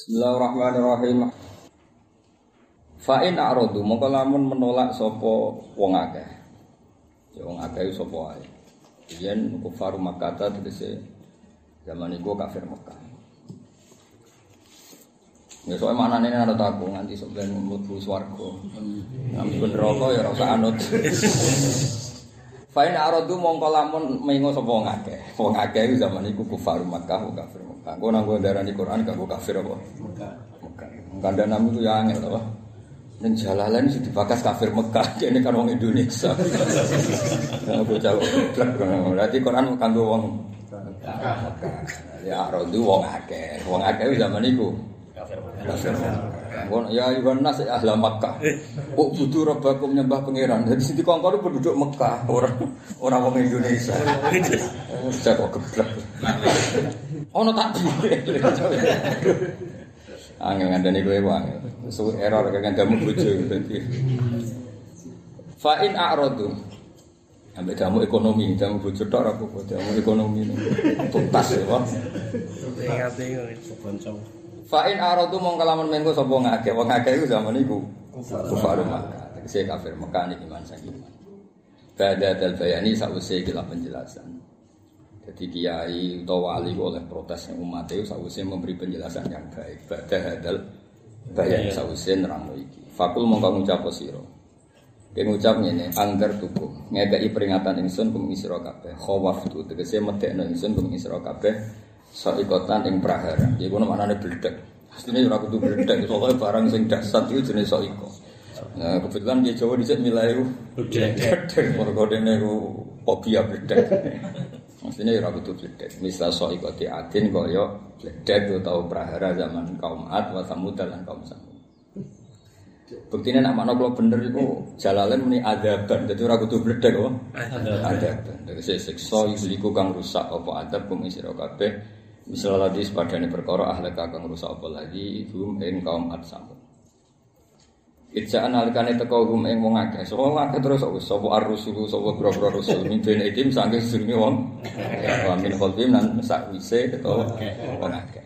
Bismillahirrahmanirrahim. Fa in a'radu mongko lamun menolak sapa wong akeh. Ya wong akeh sapa wae. Yen kufaru Makkah tegese zaman iku kafir Mekah. Ya soalnya mana ini ada aku nganti sebenarnya mlebu swarga. Ngambil neraka ya ora usah anut. Fa in a'radu mongko lamun mengo sapa wong akeh. Wong akeh zaman iku kufaru Makkah kafir Mekah. Engko nang darani Quran kanggo kafir apa? Mekah. Mekah. Kandhane itu ya angel apa? Ning jalalan sing dibakas kafir Mekah, kene kan wong Indonesia. Aku jawab blek. Berarti Quran kanggo wong Mekah. Ya rodu wong akeh. Wong akeh zaman iku kafir Mekah. Ya ayuhan nas ahla Mekah. Kok butuh rabbakum nyembah pangeran. Jadi sing dikongkon penduduk Mekah, orang orang wong Indonesia. Saya kok geblek. Ono tak Angel ngandani kowe wae. Su error kan kamu bojo dadi. Fa in a'radu. Ambek kamu ekonomi, kamu bojo tok apa-apa, kamu ekonomi. Tuntas ya, Pak. Fa in a'radu mong kalaman mengko sapa ngake, wong ngake iku zaman iku kufar Makkah. Tegese kafir Makkah niki iman sang iman. Bada dal bayani sausé kila penjelasan. Jadi kiai atau wali oleh protes yang umat itu sausnya memberi penjelasan yang baik. Pada hadal bayar sausnya nerang iki. Fakul mongko ngucap siro. Dia ngucap ini anggar tuku ngedai peringatan insun isro kabeh. Khawaf tu tegese medekno insun isro Soikotan ing prahara. Iku namanya bledek. Asline ora kudu bledek, soalnya barang sing dasar itu jenis soiko. Nah, kebetulan dia Jawa dhisik milih bledek. Mergo dene fobia bledek. Maksudnya ya rabu bledek. Misal so ikoti adin kaya bledek atau prahara zaman kaum Ad wa Samud dan kaum Samud. Buktinya nak makna kalau bener itu jalalan muni adaban. Jadi ragu tuh bledek kok. Adaban. Dari saya sekso yuliku kang rusak apa adab kum isi kabeh. Misal tadi sepadane perkara ahli kang rusak apa lagi hum ing kaum Ad Samud. Ijaan alikane teko hum ing wong akeh. Sapa wong akeh terus sapa ar-rusul sapa boro-boro rusul min ben idim sange sedurunge wong. Ya min kholbim lan sakwise teko wong akeh.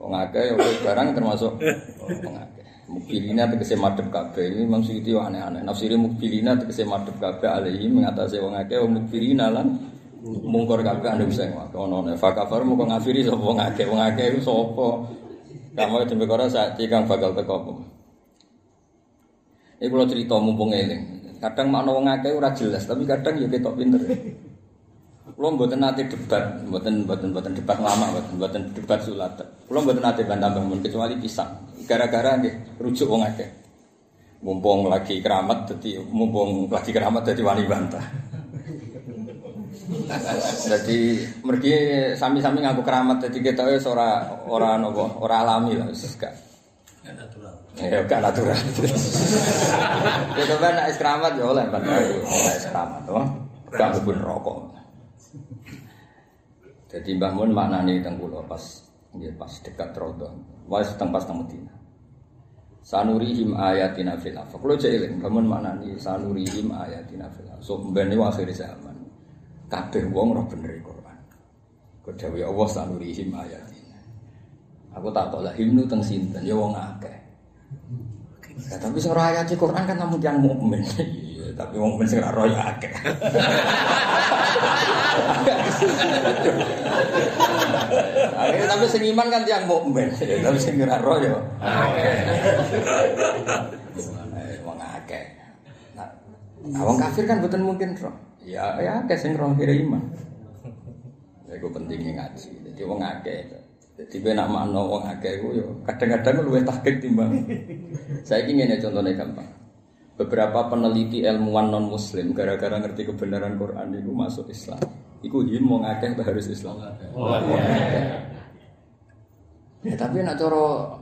Wong akeh yo barang termasuk wong akeh. Mukbilina tegese madhep kabeh ini Imam Suyuti aneh-aneh. Nafsire mukbilina tegese madhep kabeh alaihi mengatasi wong akeh wong mukbilina lan mungkor kabeh anda bisa ngomong ono ne fakafar muga ngafiri sapa wong akeh wong akeh iku sapa. Kamu dembe kora sak cikang bakal teko. Ini kalau cerita mumpung eling. Kadang makna wong akeh ora jelas, tapi kadang ya ketok pinter. Kulo mboten nate debat, mboten mboten mboten debat lama, mboten mboten debat sulat. Kulo mboten nate bantah bangun kecuali pisang. Gara-gara nggih rujuk wong akeh. Mumpung lagi keramat dadi mumpung lagi keramat dadi wani bantah. Jadi mergi sami-sami ngaku keramat dadi ketoke ora ora napa, ora alami lah wis gak. natural. Ya gak natural. Itu kan es keramat ya oleh kan es keramat toh. Gak pun rokok. Jadi Mbah Mun maknane teng kula pas nggih pas dekat Rodo. Wis teng pas teng Medina. Sanurihim ayatina fil afaq. Kulo cek eling Mbah Mun maknane sanurihim ayatina fil afaq. So mbene akhir zaman. Kabeh wong ora bener Quran. Kedawi Allah sanurihim ayatina. Aku tak tolak himnu teng sinten ya wong akeh. Ya, tapi ora ayat Quran kan namun yang mukmin. Iya, tapi mukmin sing roh ya akeh. Tapi sing iman kan yang mukmin. Tapi sing ora roh ya. Wong akeh. Nah, wong kafir kan betul mungkin roh. Ya, ya akeh sing roh kira iman. Ya, itu pentingnya ngaji. Jadi wong akeh. Jadi gue nak makno wong akeh gue yo kadang-kadang luwih tahqiq timbang. Saya ingin ya contohnya gampang. Beberapa peneliti ilmuwan non muslim gara-gara ngerti kebenaran Quran itu masuk Islam. Iku him wong akeh harus Islam. Oh, ya, tapi nak coro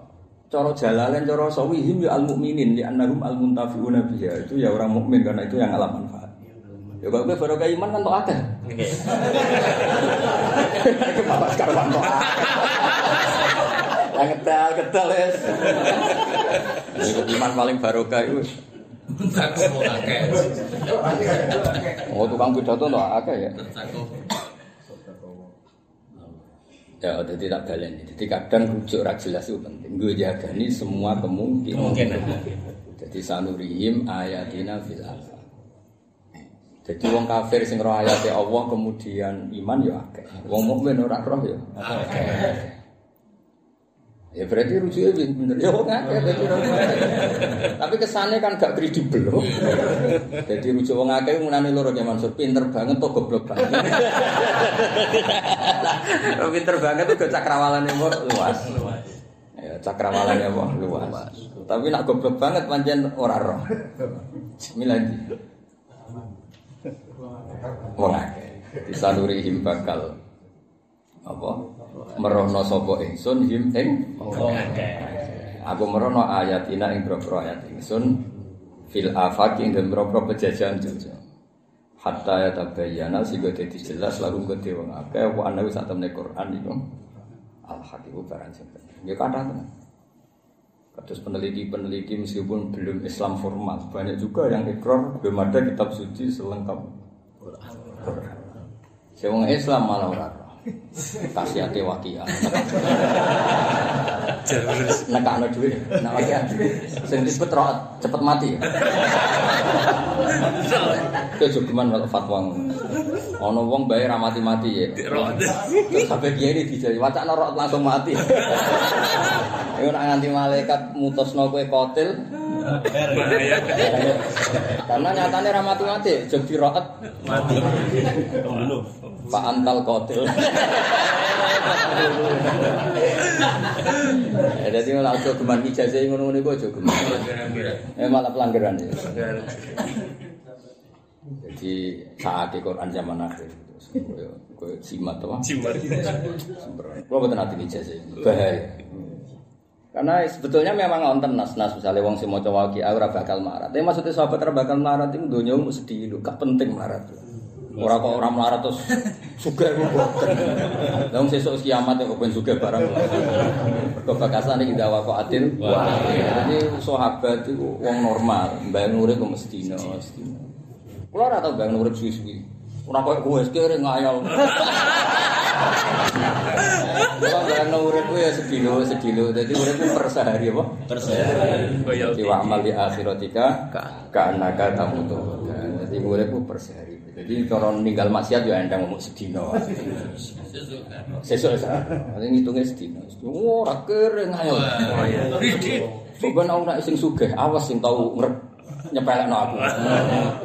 coro jalalen coro sawihim ya al mukminin di annahum al muntafiuna biha itu ya orang mukmin karena itu yang alam manfaat. Ya kalau gue baru iman kan tok akeh. Bapak sekarang tok Yang ketel ketel ya. Ikut iman paling barokah itu. Oh tukang pidato tok akeh ya. Ya, jadi tak balen. Jadi kadang rujuk ra jelas itu penting. Gue jagani semua kemungkinan. Jadi sanurihim ayatina fil. Jadi wong kafir sing roh ayate Allah kemudian iman ya akeh. Wong mukmin ora roh ya. Ya berarti rujuknya bener. Ya wong akeh. Tapi kesannya kan gak kredibel loh. Jadi rujuk wong akeh ngunani loro ya Mansur pinter banget to goblok banget. Pinter banget tuh cakrawalannya mau luas. Ya cakrawalannya mau luas. Tapi nak goblok banget pancen ora roh. Miladi. Wong akeh. Disanurihim bakal apa? Merono sapa ingsun him ing Aku merono ayatina ing boro ayat ingsun fil afaq ing boro pejajahan dunya. Hatta ya tabayyana sehingga dadi jelas lalu gede wong akeh wa ana wis atemne Quran iku al hakiku barang sing bener. Ya kata tenan. Kados peneliti-peneliti meskipun belum Islam formal, banyak juga yang ikrar belum ada kitab suci selengkap Wong Islam malah ora kasih hati wakia. Nekakno duit, nak wakia. Sing disebut roh cepet mati. Kejogeman walau fatwa. Ono wong bae ra mati-mati ya. Terus sampai kiai ini dijari wacana roh langsung mati. Iku nak nganti malaikat mutusno kowe kotil. Karena nyatanya ra mati-mati, jog diroet Mati. Pak Antal Kotil. Jadi malah aja geman ijazah ngono-ngono iku aja geman. Eh malah pelanggaran. Jadi saat Quran zaman akhir koyo simat apa? Cimat. Kalau betul nanti ijazah bahaya. Karena sebetulnya memang wonten nas-nas misalnya wong sing maca waqi'a ora bakal marat. Tapi maksudnya sahabat ora bakal marat itu donya mesti sedih gak penting marat. Ora kok ora melarat terus sugih kok. Wong sesuk kiamat kok ben sugih barang. Mergo bakasane iki dawa kok adil. Jadi sahabat itu wong normal, mbayang urip kok mesti no, mesti. Kulo ora tau mbayang urip suwi-suwi. Ora koyo kowe kere ngayal. Mbayang urip ku ya sedilo sedilo. Dadi uripku per sehari apa? Per sehari. Jadi wa amal di akhiratika ka'annaka tamutu. Jadi uripku per sehari. Jadi cara ninggal maksiat ya endang ngomong sedino. Sesuk sak. Ning ngitunge sedino. Oh, ora kere ngayo. Coba nek sing sugih, awas sing tau ngrep nyepelekno aku.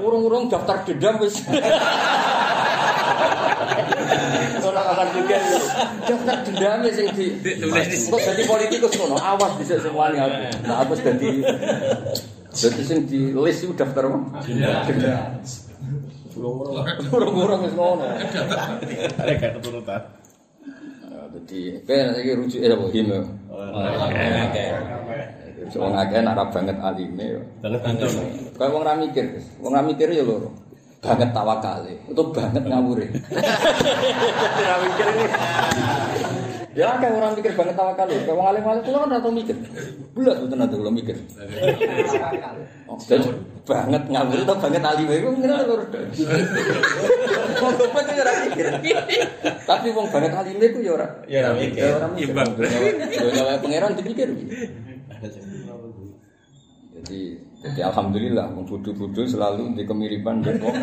Urung-urung daftar dendam wis. Ora akan juga daftar dendam ya sing di kok dadi politikus ngono, awas bisa sing wani aku. Nah, aku wis dadi dadi sing di list itu daftar apa? Dendam. Urung-urung wis ngono. Ada gak keturutan. Jadi, kan iki rujuke apa him. Oke. Wong akeh nak ra banget alime yo. Banget antum. Kayak wong ra mikir, wong ra mikir ya loro. Banget tawakale, itu banget ngawure. Ra mikir ini. Ya kan orang mikir banget tawakal ya. Wong alim-alim kula kan ora tau mikir. Belas mboten ate kula mikir. Oh, jadi banget ngawur atau banget alim iku ngene lho. Wong goblok ya ora mikir. Tapi wong banget alim iku ya ora. Ya ora mikir. Imbang. Ya ya pangeran dipikir. Jadi jadi alhamdulillah bodoh-bodoh selalu di kemiripan dengan wong.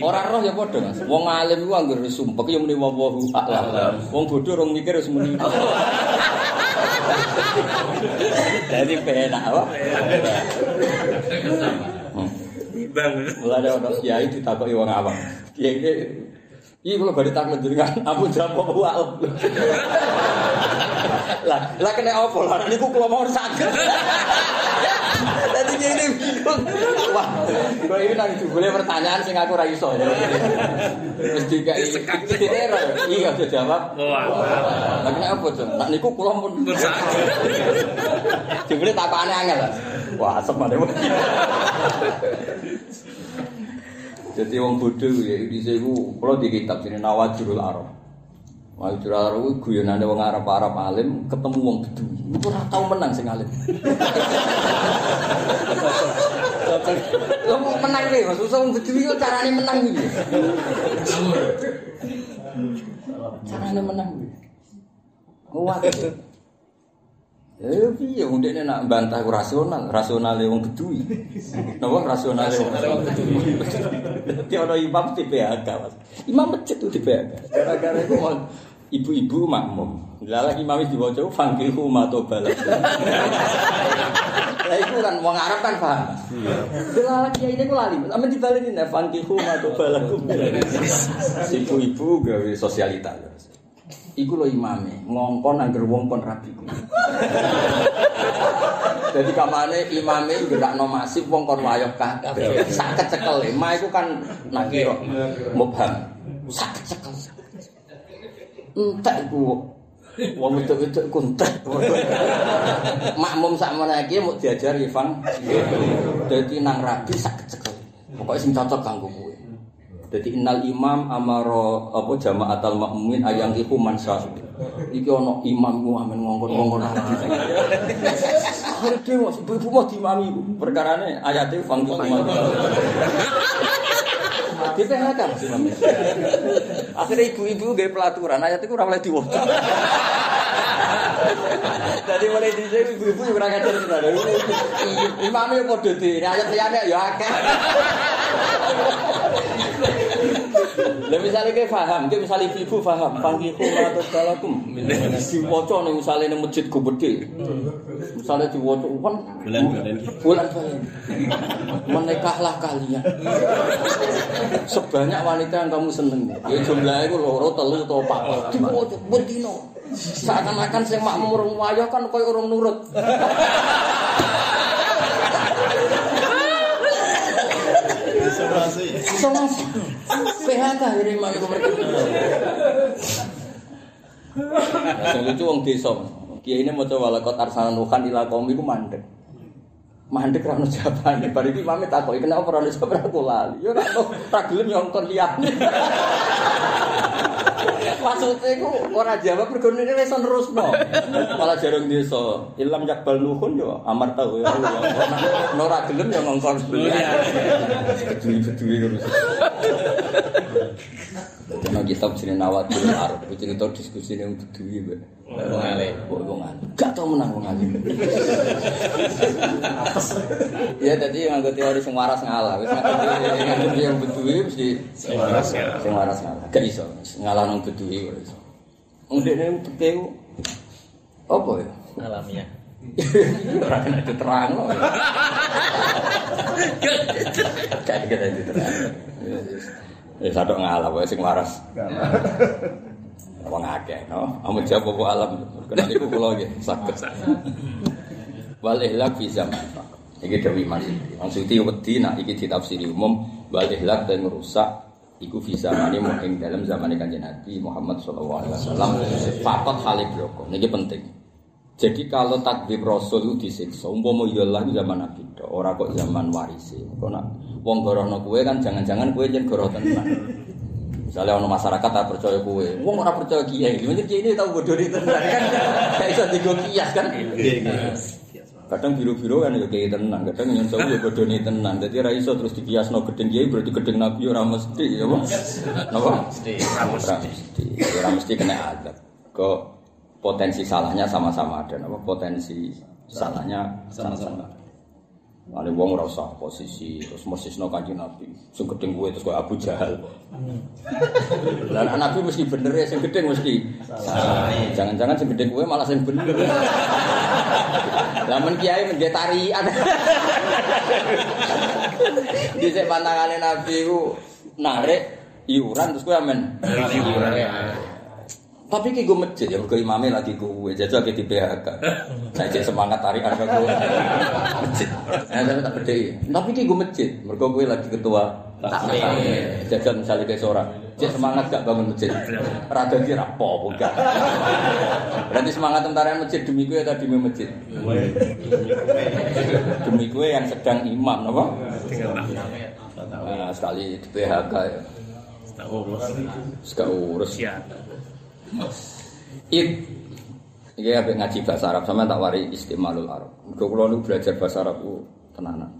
Ora roh ya padha Mas. Wong alim ku anggere sumpek ya muni wallahu a'lam. Wong bodoh rong mikir wis muni. Jadi penak apa? Bang. Mulane ono kiai ditakoki wong awam. Kiai Iya kalau bari takut jenengan, ampun apa wae. Lah, lah kena apa lah? Niku kula mau sakit. Dadi ngene bingung. Wah, kok ini nang jebule pertanyaan sing aku ora iso. Wis dikai error. Iya bisa jawab. Wah. Lah kena apa, Jon? Nak niku kula pun sakit. Jebule takokane angel. Wah, asem. Jadi wong bodoh ya di iku kula di kitab sini Nawajirul Arab. Nawajirul Arab kuwi guyonane wong Arab Arab alim ketemu wong bedu. Iku ora tau menang sing alim. Mau menang deh, Mas. Usah wong bedu iku carane menang iki. Carane menang. Kuat. Eh piye wong dekne nak bantah ku rasional, rasionale wong gedui. Napa rasionale wong gedui. Dadi ana imam di PHK, Mas. Imam masjid tuh di PHK. Gara-gara iku wong ibu-ibu makmum. Lah imam wis diwaca fangkihu matobal. Lah iku kan wong Arab kan paham. Delala kiai ini ku lali. Amen dibalenin ya fangkihu matobal. Ibu-ibu gawe sosialita. Iku lo imame ngongkon angger wong kon rabi ku. Jadi kamane imame gerakno masif wong kon wayoh kabeh. Sak kecekel ma iku kan nakira mubham. Sak kecekel. Entek iku wong wedok-wedok iku entek. Makmum sak meneh iki mau diajar Ivan. Dadi nang rabi sak kecekel. Pokoke sing cocok kanggo kowe. Jadi innal imam amaro apa jamaatal makmumin ayang iku mansa. Iki ana imam ku amen ngongkon-ngongkon ati. Akhire dewa ibu-ibu mau diimami iku. Perkarane ayate fangku imam. Di PHK Mas Imam. Akhirnya ibu-ibu gawe pelaturan ayat itu ora oleh diwaca. Jadi mulai di sini ibu-ibu yang kurang ajar tenan. Imamnya padha di ayat liyane ya akeh. Lah misalnya kayak paham, kayak misalnya ibu paham, panggihu atau dalakum. Diwaca nih misalnya nih masjid gede, misalnya diwaca kan Bulan bulan. bulan. Bulan menikahlah kalian. Sebanyak wanita yang kamu seneng. Ya jumlahnya itu loro telu atau pak diwaca bedino seakan-akan makmum orang wayah kan kayak orang nurut. Isolasi. sama PHK ini mak itu mereka wong desa. Kiai ini mau coba lakot arsana nuhan ila kaum iku mandek. Mandek ra ono jawabane. Bar iki mame takoki kenapa ora ono jawaban aku lali. Ora ono ra gelem nyongkon liyane. Maksudnya ku ora jawab mergo ini wis nerusno. Malah jarang desa. Ilam yakbal nuhun yo amar tahu ya. Nek ora gelem yo ngongkon Bedui-bedui ngono. Karena kitab sini nawatul arab, cerita diskusi yang bedui be. Wong alim. Wong alim. Gak tau menang wong alim. Ya tadi yang anggota teori sing waras ngalah, wis ngerti yang bedui mesti Sing waras ya. sing waras ngalah. Gak iso ngalah nang bedui ora iso. Wong dekne teke apa ya? Alamiah. Ora kena diterang. Gak kena diterang. Ya sadok ngalah wae sing waras. Wong akeh no. Amun jawab apa alam. Kena niku kula nggih saged. Wal ihlak fi zaman. Iki dewi Mas. Wong suti wedi nak iki ditafsiri umum wal ihlak dan merusak iku fi zamane mu ing dalam zamane Kanjeng Nabi Muhammad sallallahu alaihi wasallam. Fakot hale bloko. Niki penting. Jadi kalau takdir Rasul itu disiksa, umpama ya lah zaman Nabi, ora kok zaman warisi. Kok nak wong gorohno kue kan jangan-jangan kue jen goroh tenan. Misalnya ono masyarakat tak percaya kue, wong ora percaya kiai. Mungkin kiai ini tahu bodoh tenan kan, kayak iso digo kias kan. Kadang biru-biru kan ya kiai tenan, kadang yang jauh ya bodoh tenan. Jadi ra iso terus dikiasno gedeng kiai berarti gedeng nabi ora mesti ya, Bang. Napa? Mesti. Ora mesti. Ora mesti kena adab. Kok potensi salahnya sama-sama ada, apa potensi salahnya sama-sama. Ada wong ora usah posisi terus mosisno kanjeng Nabi. Sing gedeng kowe terus koyo Abu Jahal. Lah anak Nabi mesti bener ya sing gedeng mesti. Jangan-jangan sing gedeng kowe malah sing bener. Lah men kiai men tarian. Dhisik pantangane Nabi ku narik iuran terus kowe amen. Tapi ki gue masjid ya, mergo imame lagi gue, jajal ke di PHK. Saya cek semangat tarik ada gue masjid. Nah, saya tak bedai. Tapi ki gue masjid, mergo gue lagi ketua takmir. Jajal misalnya kayak seorang, cek semangat gak bangun masjid. Rada kira apa bukan. Berarti semangat tentara masjid demi gue atau demi masjid? Demi gue yang sedang imam, apa? Nah, sekali di PHK ya. Tak urus. Sekali urus. It Iki apik ngaji bahasa Arab sama tak wari istimalul Arab. Mergo kula niku belajar bahasa Arab ku tenanan.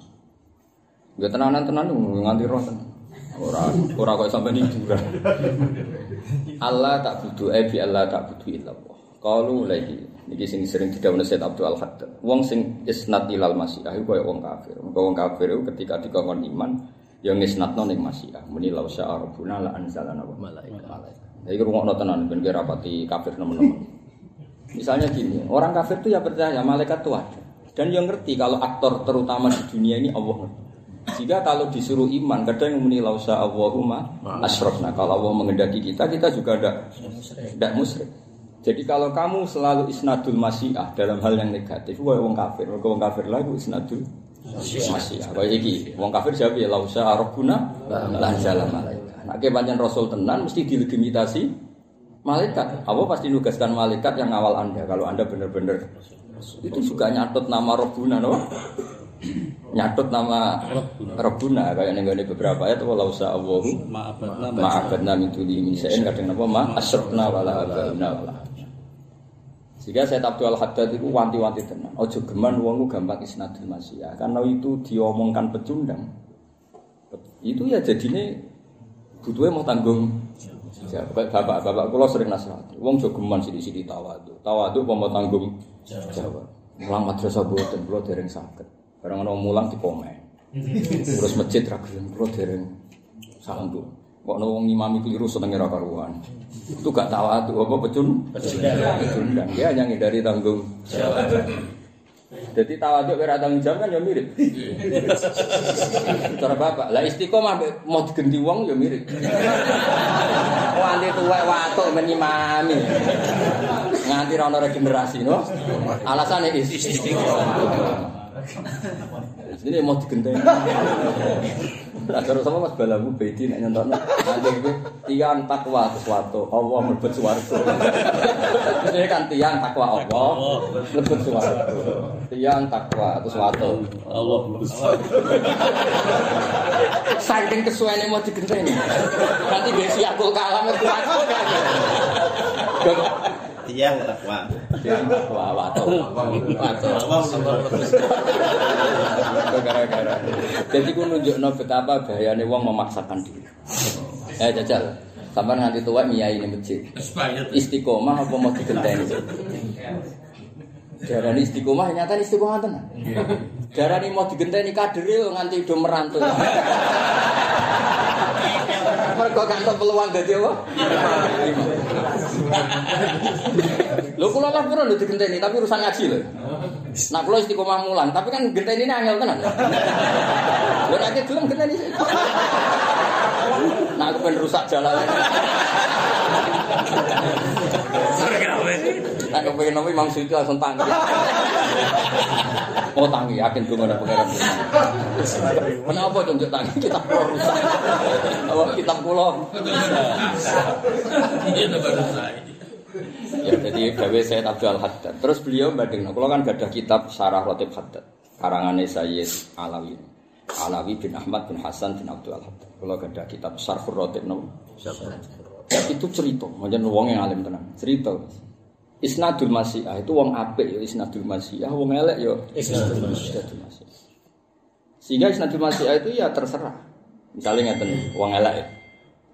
Ya tenanan tenan niku nganti roh tenan. Ora ora kok sampe hiburan. Allah tak butuh eh bi Allah tak butuh illallah. Qalu lagi niki sing sering didhawuhi Said Abdul Al Haddad. Wong sing isnad ilal masyiah iku kaya wong kafir. Mergo wong kafir iku ketika dikongkon iman ya ngisnatno ning masyiah. Muni la sya rabbuna la anzalana malaikat. Jadi rungokno tenan ben kira rapati kafir nemen-nemen. Misalnya gini, orang kafir itu ya percaya malaikat itu ada. Dan yang ngerti kalau aktor terutama di dunia ini Allah ngerti. Sehingga kalau disuruh iman, kadang muni lausa Allahumma asyrafna. Kalau Allah mengendaki kita, kita juga tidak tidak musyrik. Jadi kalau kamu selalu isnadul masyiah dalam hal yang negatif, wah wong kafir, wong kafir lagi isnadul masyiah. Kayak iki, wong kafir siapa ya lausa arabuna lan jalan malaikat. Nah, kebanyakan Rasul tenan mesti dilegitimasi malaikat. Allah pasti nugaskan malaikat yang awal Anda kalau Anda benar-benar itu juga nyatut nama Rabbuna no? nyatut nama Rabbuna kayak nih beberapa ayat walau sa Allahu ma'abadna min tuli min syai'in. Kadang napa ma asyrafna wala abana wala sehingga saya Abdul Haddad itu wanti-wanti tenan. Ojo geman wong gampang isnadul masya karena itu diomongkan pecundang itu ya jadinya butuhnya mau tanggung Ya, bapak bapak kulo sering nasihati. Wong jogeman sidi-sidi tawadu. Tawadu mau tanggung jawab. Mulang madrasah boten kulo dereng sakit. Barang ana mulang dipomen. Terus masjid ra gelem kulo dereng sanggup. Kok ana wong imami keliru senenge ra karuan. Itu gak tawadu apa pecun? Pecundang. Dia hanya ngindari tanggung jawab. Jadi tawaduk kira tanggung jawab kan ya mirip. Cara bapak, lah istiqomah mau diganti wong ya mirip. Wanti tuwek watuk menyimami. Nganti ra ono regenerasi no. Alasane istiqomah. Ini mau digenteni. Nah, terus sama Mas Balamu bedi nek nyontokno. Nanti itu tiang takwa sesuatu, Allah mlebet swarga. Ini kan tiang takwa Allah mlebet swarga. Tiang takwa sesuatu, Allah Saking kesuwene mau digenteni. Nanti besi aku kalah kan. tiang takwa. Tiang takwa wato. Wato. gara-gara. Jadi ku nunjukno betapa bahayane wong memaksakan diri. Eh jajal, sampean nganti tua miyai ini masjid. Istiqomah apa mau digenteni? Darani istiqomah nyata istiqomah tenan. Darani mau digenteni kadere nganti do merantau. Mergo kantor peluang dadi apa? Lho kula lah pura lho digenteni tapi urusan ngaji lho. Nah kula istiqomah mulang tapi kan genteni ini angel tenan. Lho nek iki gelem genteni sih. Nah aku pengen rusak jalan. Nah aku pengen nopo Imam Suyuti langsung tangi. Oh tangi yakin gue ada pengiran. Kenapa tunjuk tangi kitab pulau rusak? Oh kitab pulau. Ya jadi gawe saya Abdul Haddad. Terus beliau banding, kalau kan gak ada kitab Syarah Rotib Haddad. Karangannya Sayyid Alawi. Alawi bin Ahmad bin Hasan bin Abdul Haddad. Kalau gak ada kitab Syarhur Rotib no. Ya, itu cerita, macam wong yang alim tenang. Cerita. Isnadul Masyiah itu wong apik ya Isnadul Masyiah, wong elek ya Isnadul Masyiah. Sehingga Isnadul Masyiah itu ya terserah. Misalnya ngeten, wong elek ya.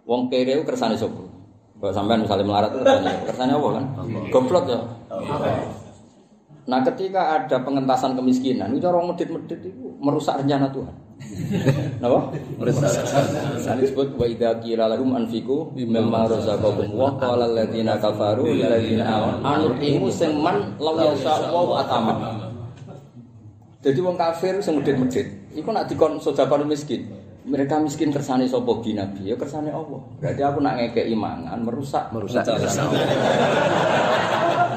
Wong kere itu kersane sapa? Kalau sampean misalnya melarat itu kersane, kersane apa kan? Goblok ya. Nah ketika ada pengentasan kemiskinan, itu orang medit-medit itu merusak rencana Tuhan. Napa? Merusak. Ini disebut wa idza qila lahum anfiqu mimma razaqakum wa qala alladziina kafaru lil ladziina amanu anutimu sing man law yasha wa atama. Jadi wong kafir sing medit-medit, iku nak dikon sedekah miskin. Mereka miskin kersane sapa bi nabi? Ya kersane Allah. Berarti aku nak ngekeki mangan merusak merusak.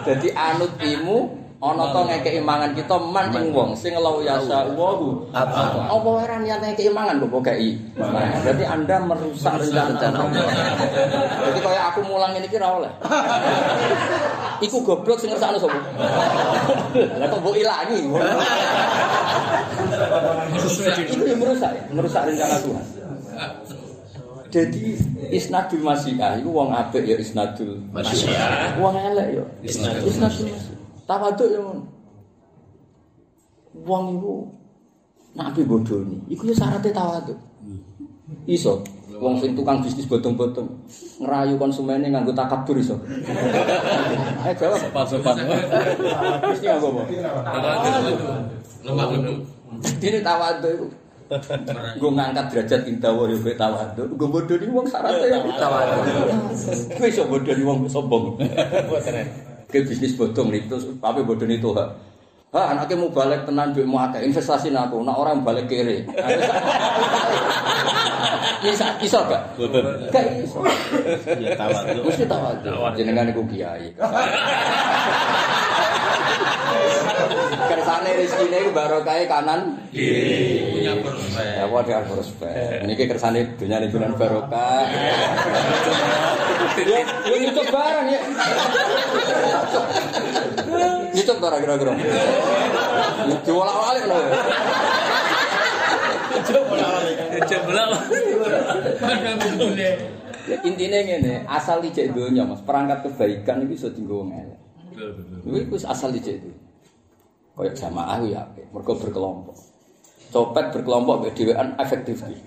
Jadi anut imu ana to ngekeki mangan kita man ing wong sing law yasa wahu apa? Apa? Ora niat ngekeki mangan kok kei berarti anda merusak rencana Allah jadi kaya aku mulang ini kira oleh. Iku goblok sing ngersakno sapa lah kok mbok ilangi itu yang merusak merusak rencana Tuhan. Jadi isnadul masyiah itu wong apik ya isnadul masyiah. wong elek ya. Isnadul masyiah tawaduk ya ngono wong iku nabi bodoni iku ya syaratnya tawaduk Iso. Wong sing tukang bisnis bodong-bodong ngerayu konsumennya nganggo takabur iso. Ayo jawab. Sopan-sopan. Nganggo apa? Lemah lemah. Ini tawadu itu. Gue ngangkat derajat indawa ya gue tawadu. Gue bodoh nih wong syaratnya ya tawadu. Gue iso bodoh nih wong sombong. Ke bisnis bodong nih terus tapi bodoh nih tuh. Ha, anaknya mau balik tenan duit mau akeh investasi aku. Nak orang balik kiri. Bisa, bisa gak? Gak. Ya tawadu. Mesti tawadu. Jenengan iku kiai. kersane rezekine iku barokah kanan kiri. Punya prospek. Ya padha prospek. Niki kersane dunyane bulan barokah. Ya, ya yo tuh barang ya. Nyucuk to ora kira-kira. Ya, Diwolak-walik lho. Ya, Intinya ini asal dicek dunia mas, perangkat kebaikan itu bisa tinggal wong elek. Itu asal dicek dunia. Kayak jamaah ya mergo berkelompok. Copet berkelompok mbek dhewean efektif iki.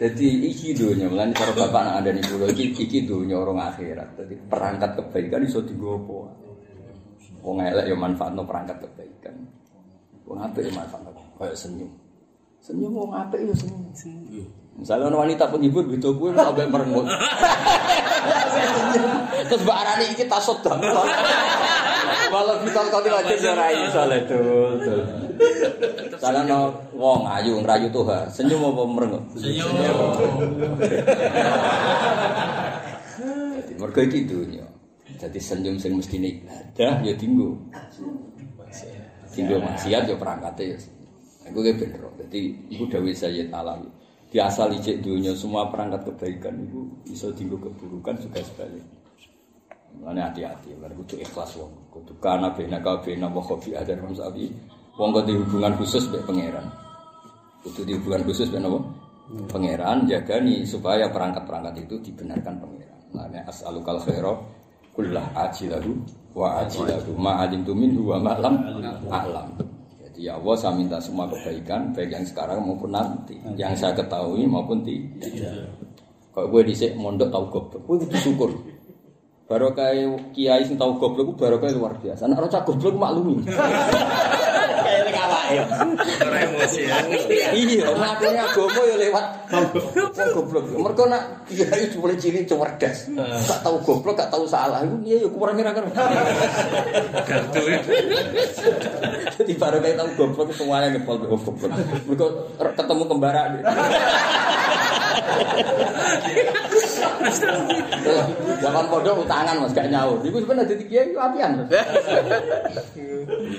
Jadi iki dunia, mulane cara bapak nak ada nih iki iki dunia orang akhirat. Jadi perangkat kebaikan iso dienggo apa? Wong elek ya manfaatno perangkat kebaikan. Wong apik ya manfaatno kayak senyum. Senyum wong apik ya senyum. Misalnya ada wanita penghibur gitu gue sampai merengut. Terus Mbak Arani iki tasod dong. Walau kita kau tidak aja jarai soalnya itu. Salah no wong ayu ngerayu tuh. Senyum apa merengut? Senyum. Jadi mereka iki dunia. Jadi senyum sing mesti ibadah ya tinggu. Tinggu maksiat ya perangkatnya ya. Aku kayak bener. Jadi ibu Dawi Sayyid Alawi. Di asal ijek dunia semua perangkat kebaikan itu bisa tinggu keburukan juga sebaliknya. Mulane hati-hati, lan kudu ikhlas wong. Kudu kana bena ka bena wa khofi ada rum sabi. Wong kudu hubungan khusus mbek pangeran. Kudu di hubungan khusus mbek napa? Pangeran jagani supaya perangkat-perangkat itu dibenarkan pangeran. Mulane as'alukal khaira kullah ajilahu wa ajilahu ma alimtu minhu wa ma lam a'lam. Ya Allah saya minta semua kebaikan baik yang sekarang maupun nanti, yang saya ketahui maupun tidak. Kalau gue dhisik mondok tau goblok, gue kudu syukur. Baru kayak kiai sing tau goblok baru kayak luar biasa. Anak rocak goblok maklumi. Kayak nek awake ya. Ora emosi ya. Iya, ngakune agama ya lewat goblok. Mergo nak kiai cuma cilik cerdas. Gak tau goblok, gak tau salah. Iku iya ya kurang kira kan. Ya. Jadi baru kayak tau goblok semuanya ngepol oh, goblok. Mergo ketemu Zaman pondok utangan mas gak nyaur. Iku sebenarnya jadi kiai itu apian.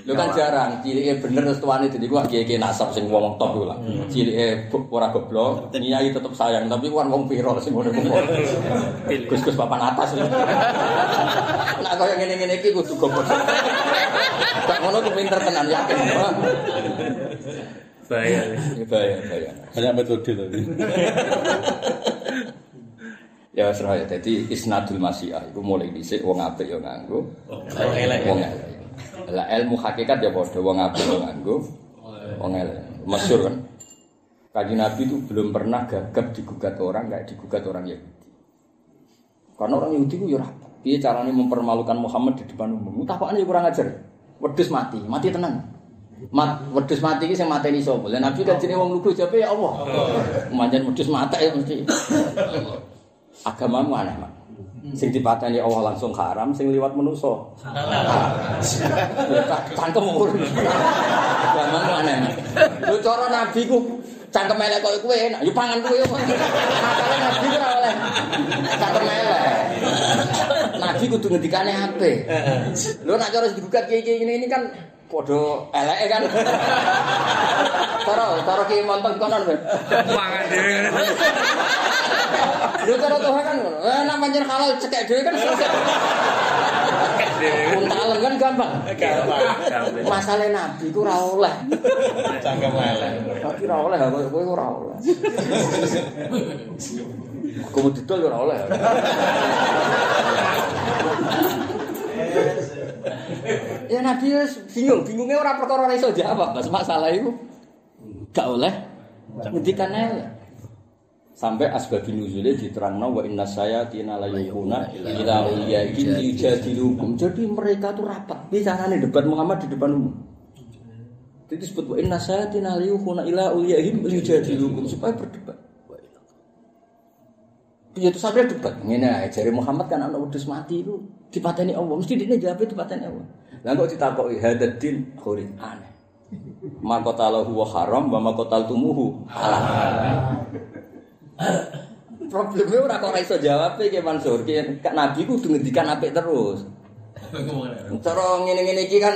Lu kan jarang, cilike bener terus tuane jadi gua kiai-kiai nasab sing wong top iku lah. Cilike bu- ora goblok, nyai tetep sayang, tapi kan wong piro sing ngono kuwi. Gus-gus papan atas. Nak kaya ngene-ngene iki kudu goblok. Gak ngono ku pinter tenan yakin. Bahaya. Ya bahaya, bahaya. Banyak metode tadi. Ya serah ya, jadi isnadul masyiah itu mulai dhisik wong apik ya nganggo, Wong elek. wong elek. Lah ilmu hakikat ya padha wong apik ya nganggo, wong elek. Masyhur kan. Kaji Nabi itu belum pernah gagap digugat orang, nggak digugat orang Yahudi. Karena orang Yahudi itu ya. Dia caranya mempermalukan Muhammad di depan umum. Utapakan ya kurang ajar. Wedus mati, mati tenang. Mat, wedus mati ini saya mati ini sopo. Lah Nabi kan jenis wong lugu jawab ya Allah. Manjan wedus mati mesti. Agamamu aneh mak. Sing dipateni Allah langsung haram, sing liwat menuso. Cangkem urun. Agamamu aneh mak. Lu cara Nabi ku cangkem elek koyo kowe enak, yo pangan kowe. Makane Nabi ora oleh cangkem elek. Nabi kudu ngendikane apik. Lho nak cara digugat ini ini kan padha eleke kan. Cara cara ki monten konon ben. Mangan dhewe. Lho cara Tuhan kan ngono. Eh nak pancen halal cekek dhewe kan selesai. Untalem kan gampang. Gampang. Masalah Nabi ku ora oleh. Cangkem elek. Tapi ora oleh kowe kowe ora oleh. Aku mau didol ya ora oleh. Ya Nabi wis bingung, bingungnya ora perkara ora iso jawab, Mas masalah itu gak oleh ngendikan elek. Sampai asbabun nuzulnya diterangno wa inna sayatina la yuquna ila uliyaihim yujadilukum. Jadi mereka tuh rapat. Bicaranya debat Muhammad di depan umum. Jadi disebut wa inna sayatina la yuquna ila uliyaihim yujadilukum supaya berdebat. Ya itu sampai debat. Ae jare Muhammad kan ana wedhus mati itu dipateni Allah. Mesti dia jawab dipateni Allah. Lah kok ditakoki hadaddin khurin aneh. Makotalahu wa haram wa makotaltumuhu halal. Problemnya ora kok iso jawab iki Mansur. Ki Kak Nabi kudu ngendikan apik terus. Cara ngene-ngene iki kan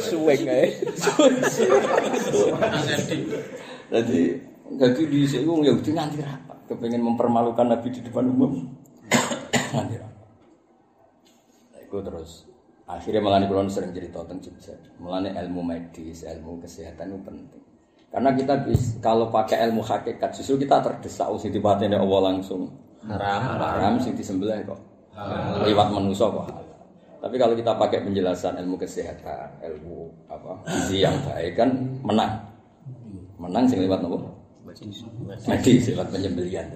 Suweng ae. Jadi jadi di sini wong Yahudi nganti rapat, kepengen mempermalukan Nabi di depan umum. nganti rapat. Nah, itu terus akhirnya malah kulon sering cerita tentang Jogja. Mulane ilmu medis, ilmu kesehatan itu penting. Karena kita bis, kalau pakai ilmu hakikat justru kita terdesak usi dipateni Allah langsung. Haram. Haram sing disembelih kok. Lewat manusia kok. Tapi kalau kita pakai penjelasan ilmu kesehatan, ilmu apa gizi yang baik kan menang. Menang sing lewat nopo? Medis lewat penyembelian.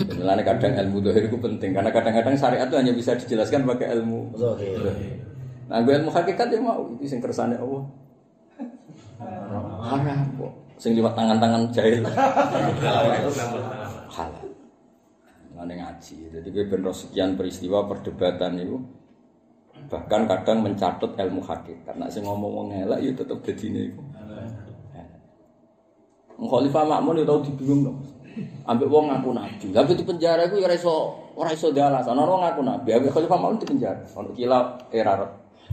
Sebenarnya kadang ilmu dohir itu penting karena kadang-kadang syariat itu hanya bisa dijelaskan pakai ilmu. Nah, gue ilmu hakikat ya mau itu sing kersane Allah. Haram kok. Sing liwat tangan-tangan jahil. Halal. Ngene ngaji. Jadi gue ben sekian peristiwa perdebatan itu bahkan kadang mencatat ilmu hakikat. Nah, sing ngomong wong elek ya tetep dadine iku. Khalifah Makmun ya tau dibingung dong. Ambek wong ngaku nabi. Tapi di penjara iku ya ora iso ora iso di alasan. Ono wong ngaku nabi, ambek Khalifah Makmun di penjara. Ono kila era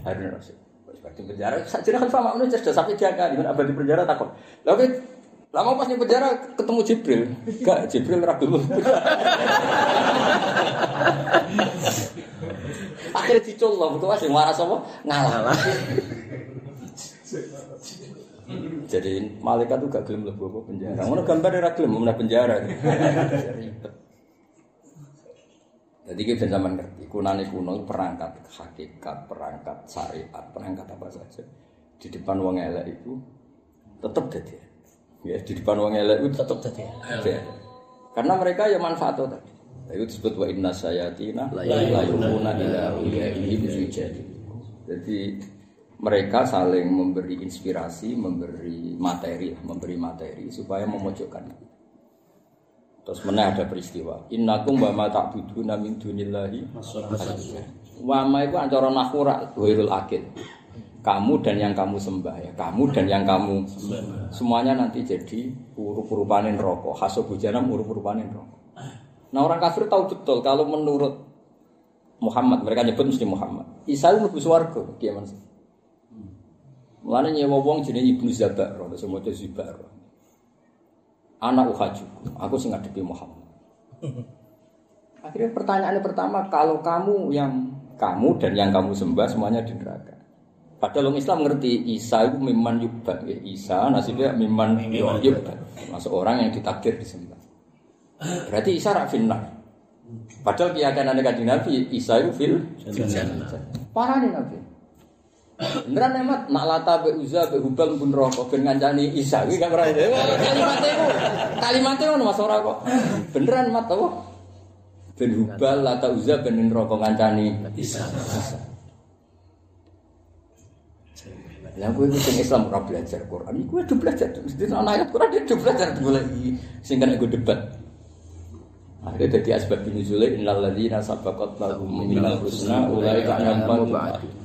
Harun Rasul di penjara saya kan sama menurut sudah sampai dia kan dengan abadi penjara takut. Lalu lama pas di penjara ketemu Jibril. Kak Jibril ragu. Akhirnya dicul loh itu masih marah sama ngalah. Jadi malaikat tuh gak gelem lebu penjara. Mana gambar dari gelem penjara. Ribet. Jadi kita zaman ngerti, kunane kuno itu perangkat hakikat, perangkat syariat, perangkat apa saja di depan wong elek itu tetap jadi. Ya, di depan wong elek itu tetap jadi. Karena mereka ya manfaat tadi. Itu disebut wa inna sayatina la yukuna ila uliyaihim yujadi. Jadi mereka saling memberi inspirasi, memberi materi, memberi materi supaya memojokkan. Terus mana ada peristiwa. Innakum wa ma ta'buduna min dunillahi Wa ma itu antara nahura ghairul akil. Kamu dan yang kamu sembah ya, kamu dan yang kamu semuanya nanti jadi urup-urupanin rokok. Hasobu janam urup-urupanin rokok. Nah orang kafir tahu betul kalau menurut Muhammad mereka nyebut mesti Muhammad. Isa itu swarga, gimana sih? Mulane nyewa wong jenenge Ibnu Zabar, ora semua Zibar. Anak uhaju, aku sing ngadepi Muhammad. Akhirnya pertanyaannya pertama, kalau kamu yang kamu dan yang kamu sembah semuanya di neraka. Padahal orang Islam ngerti Isa itu miman yubad, ya. Isa nasibnya miman yubad, masuk orang yang ditakdir disembah. Berarti Isa rak finnar. Padahal keyakinan kanjeng Nabi Isa itu fil Parah nih Nabi. Beneran emat nak lata be uza be hubal pun rokok ben ngancani Isa iki gak pernah. Kalimatnya itu kalimatnya ngono Mas ora kok. Beneran mat apa? Ben hubal lata uza ben rokok ngancani Isa. Lah kowe sing Islam ora belajar Quran, iku udah belajar. Mesti ana ayat Quran dia udah belajar iki sing kena gue debat. Akhirnya jadi asbab nuzulnya innal ladzina sabaqat lahum minal husna anhum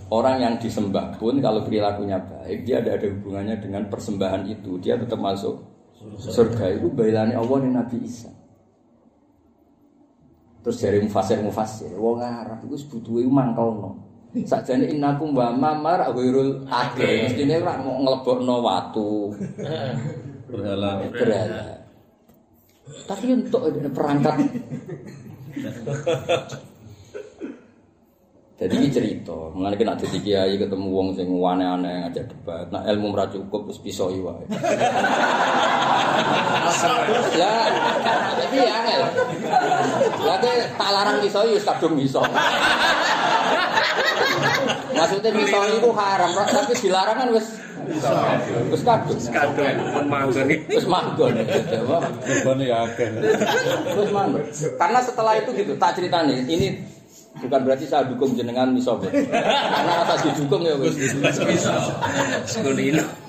Orang yang disembah pun kalau perilakunya baik, dia ada ada hubungannya dengan persembahan itu, dia tetap masuk surga itu bailane Allah dan Nabi Isa. Terus dari mufasir mufasir, wong Arab itu sebutuhe mangkelno. Sakjane innakum wa mamar ghairul akil. Mestine ora mau nglebokno watu. Berhala. Berhala. Tapi untuk perangkat Jadi ini cerita, mengenai kena jadi kiai ketemu wong sing aneh-aneh ngajak debat, nah ilmu ora cukup wis bisa wae. Lah, tapi ya angel. Lah tak larang ya wis kadung iso. Maksudnya miso itu haram, tapi dilarang kan wis wis kadung. Manggon. Wis manggon. Terus manggon. Karena setelah itu gitu, tak ceritani. Ini bukan berarti saya dukung jenengan. Bro. Karena rasa didukung ya wis.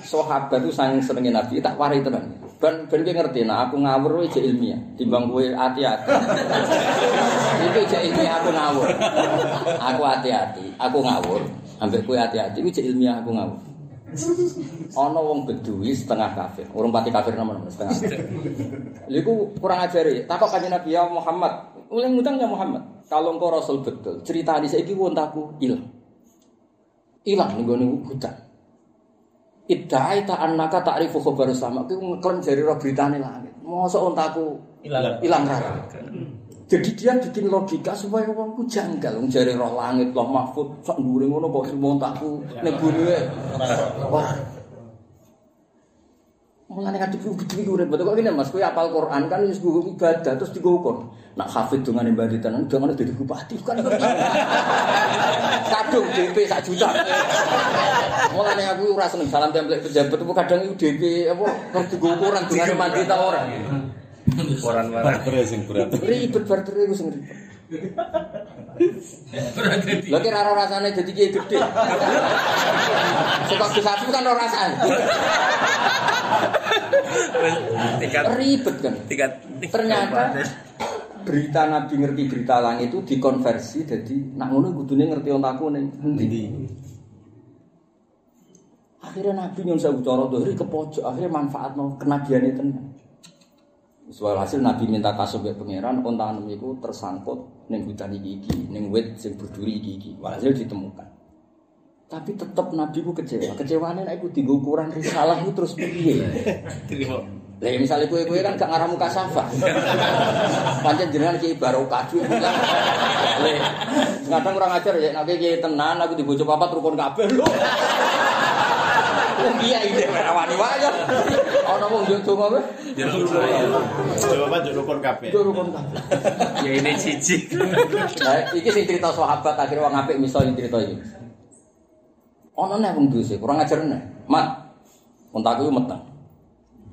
Sahabat itu saking senengin Nabi, tak warai tenan. Ben ben ngerti, nah aku ngawur jek ilmiah, timbang kowe hati-hati. Itu jek ilmiah aku ngawur. Aku hati-hati, aku ngawur. Ambek kowe hati-hati, jek ilmiah aku ngawur. Ana wong bedui setengah kafir, urung pati kafir nomor setengah. Lha iku kurang ajar ya. Takok kanjeng Nabi ya Muhammad, uleng ngundang ya Muhammad. Kalau engkau rasul betul, cerita di saiki wontaku ilang. Ilang ning gone hutan. Iddaita annaka ta'rifu khabar sama. Ku ngeklaim jari roh beritane langit. Mosok ontaku Ilang. ilang rara. Jadi dia bikin logika supaya wongku janggal. Wong jari roh langit, roh mahfud, sak dhuwure ngono kok sing ontaku ning bune. Wah. Mulane kadhe ku gede urip. Betul kok ngene Mas, kowe apal Quran kan wis guru ibadah terus digokur. Nak hafid dongane Mbak Ditan, dongane dadi bupati kan. Kadung DP sak juta. Mulane aku ora seneng salam template pejabat kadang DP apa terus digo ukuran dongane mandi ta ora. Koran-koran. Barter sing berat. Ribet barter iku sing ribet. Lha kira ora rasane dadi kiai gede. Sekok bisa kan ora rasane. Tingkat Ribet kan. tingkat Ternyata berita Nabi ngerti berita langit itu dikonversi jadi nak ngono kudune ngerti ontaku ning endi. Akhirnya Nabi nyun sewu cara dohri ke pojok, akhirnya manfaatno kenabiane tenan. Soal hasil Nabi minta kasih ke pangeran, onta anem iku tersangkut ning hutan iki iki, ning wit sing berduri iki iki. Walhasil ditemukan. Tapi tetep Nabi ku kecewa. Kecewane nek iku dienggo ukuran risalah itu terus piye? Lah ya misalnya kue kue kan gak ngarah muka safa. Pancen jenengan ki barokah duwe. Le. Kadang kurang ajar ya nek ki tenan aku dibojo papat rukun kabeh lho. Iya ide ora wani wae. Ana wong yo donga weh. Ya saya. Jawaban yo rukun kabeh. Yo rukun kabeh. Ya ini cici. Iki sing cerita sahabat akhirnya wong apik misal yang cerita iki. Ana nek wong dosa kurang ajar nek. Mat. Untaku yo meteng.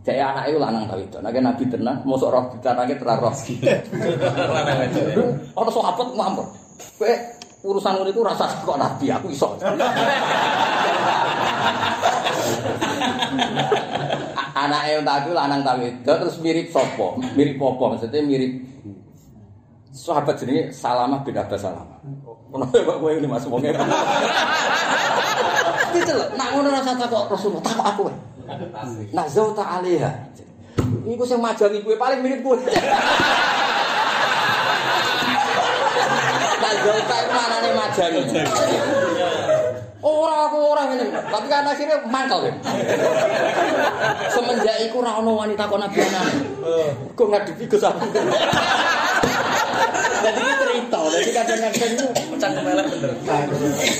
Cek anake ku lanang ta wedok. Nek nabi tenan mosok roh ditanake terang roh. Ana sahabat ngambek. Kowe urusan iku rasa kok nabi aku iso. Anake untaku lanang ta wedok terus mirip sapa? Mirip apa? Maksudnya mirip sahabat jenenge Salamah bin Abbas Salamah. Ono kok kowe ini Mas wonge. Diceluk, nak ngono rasa takok Rasulullah, takok aku. Nak zauta alaiha. Iku sing majangi kowe paling mirip kowe. Nak zauta manane majangi. Ora aku ora ngene, tapi kan akhirnya mangkel. Semenjak iku ora ono wanita kok nabi anane. Kok ngadepi Gus aku. Jadi ini cerita, jadi kadang-kadang itu Cangkem elek bener.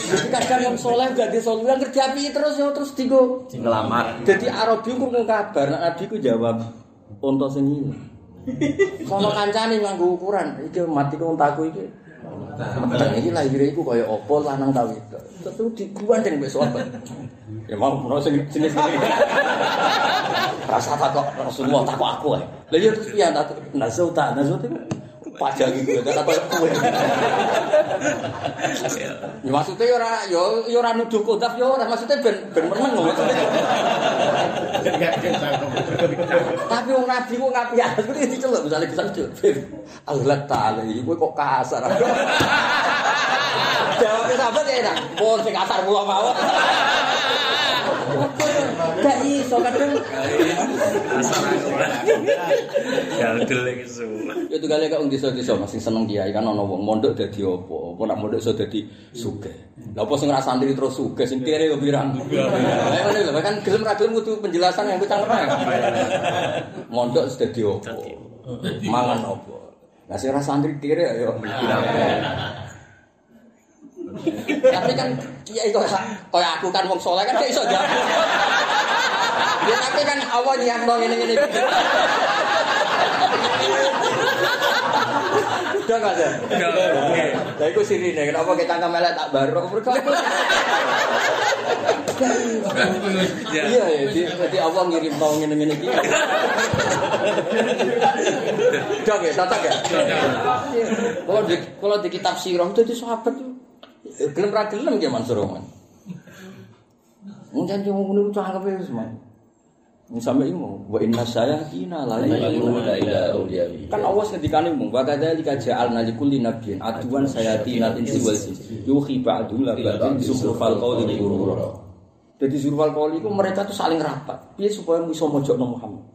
Jadi kadang yang soleh gak di soleh yang kerja api terus ya terus digo. Ngelamar. Jadi Arabi ku ngomong kabar, nak Nabi ku jawab unta sing ini. Sono kancane nganggo ukuran, iki mati ku untaku iki. Iki lahir iku kaya apa lanang ta wedok. Terus digandeng mbek sahabat. Ya mau menawa sing jenis ini. Rasa takok Rasulullah takok aku ae. Lah terus piye tak nazau tak nazau pajangi gue kan apa kowe. Ya ya ora ya ya ora nuduh kodaf ya ora maksudnya ben ben meneng lho. Tapi wong nabi kok ngapi aku iki diceluk misale bisa diceluk. Allah taala iki kowe kok kasar. Jawabnya sahabat ya enak. Pun sing kasar mula mawon. Gak iso kadang. Galdel iki semua. Ya itu kali kok desa-desa masih seneng kiai kan ana wong mondok dadi apa? Apa nak mondok iso dadi sugih. Lah apa sing ora santri terus sugih sing kere yo pirang. Lho kan gelem ra gelem kudu penjelasan yang kucang kena. Mondok dadi apa? Mangan apa? Lah sing ora santri kere ya pirang. Tapi kan kiai kok kaya aku kan wong soleh kan gak iso jawab. Ya tapi kan Allah nyiapno ngene-ngene iki. Udah gak ada? Oke. Lah iku sirine kenapa kita cangkem melek tak mergo aku Ya. Iya ya, jadi, Allah ngirim tau ngene-ngene iki. Udah ya, cocok ya. Kalau di kalau di kitab sirah itu di sahabat itu gelem ra gelem ya Mansur Roman. Mungkin janji mau ngono cangkepe wis man. Wong sampe imu wa inna sayatina la yaquluna ila awliya. Kan Allah ngendikane mung wa kadzalika ja'alna likulli nabiyyin aduwan sayatina insi wal jin. Yuhi ba'dhum la ba'dhin zukhrufal qawli ghurura. Jadi zurwal qawli itu mereka tuh saling rapat. Piye supaya iso mojokno Muhammad.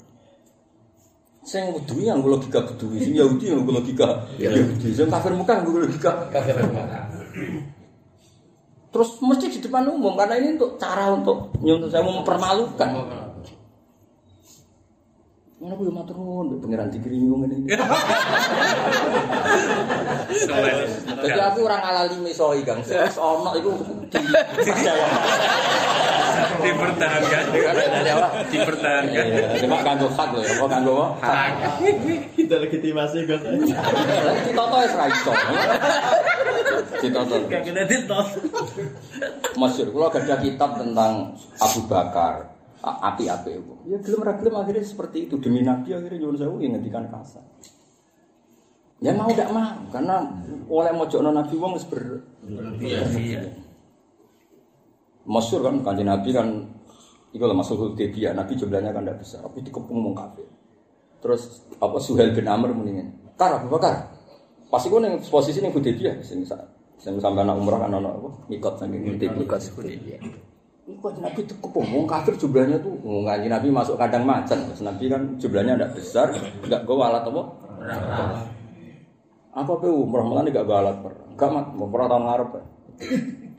Sing bedui yang logika bedui, sing Yahudi yang logika Yahudi, sing kafir Mekah yang logika kafir Mekah. Terus mesti di depan umum karena ini untuk cara untuk nyuntuk saya mau mempermalukan. Mana gue matur nuwun, pangeran ngene. iki. Soleh. Jadi aku orang ala lime soi Kang. Wis ono iku dipercaya. Dipertahankan. Dipertahankan. Cuma kanggo hak lho, apa kanggo hak. Kita legitimasi Gus. Lagi ditoto wis ra iso. Ditoto. Kita ditot. Masyur, kalau ada kitab tentang Abu Bakar, api-api itu. Ya gelem ra gelem akhirnya seperti itu demi Nabi akhirnya nyuwun sewu yang ngendikan kasar. Ya mau tidak mau karena oleh mojokno Nabi wong wis ber Iya. Masyur kan kanjeng Nabi kan itu lah masuk Hudaybiyah Nabi jumlahnya kan tidak besar tapi dikepung wong kafir. Terus apa Suhail bin Amr mendingan. Kar Abu Bakar. Pas iku ning posisi ning Hudaybiyah sing sa- sing sampe anak umrah kan ana apa mikot saking Hudaybiyah. Ini kok Nabi itu kepung, wong kafir jumlahnya tuh, wong kanji Nabi masuk kandang macan, Terus Nabi kan jumlahnya tidak besar, nggak gue alat apa? Apa pe umroh malah nggak gue alat perang, nggak mat, mau perang tahun ngarep ya.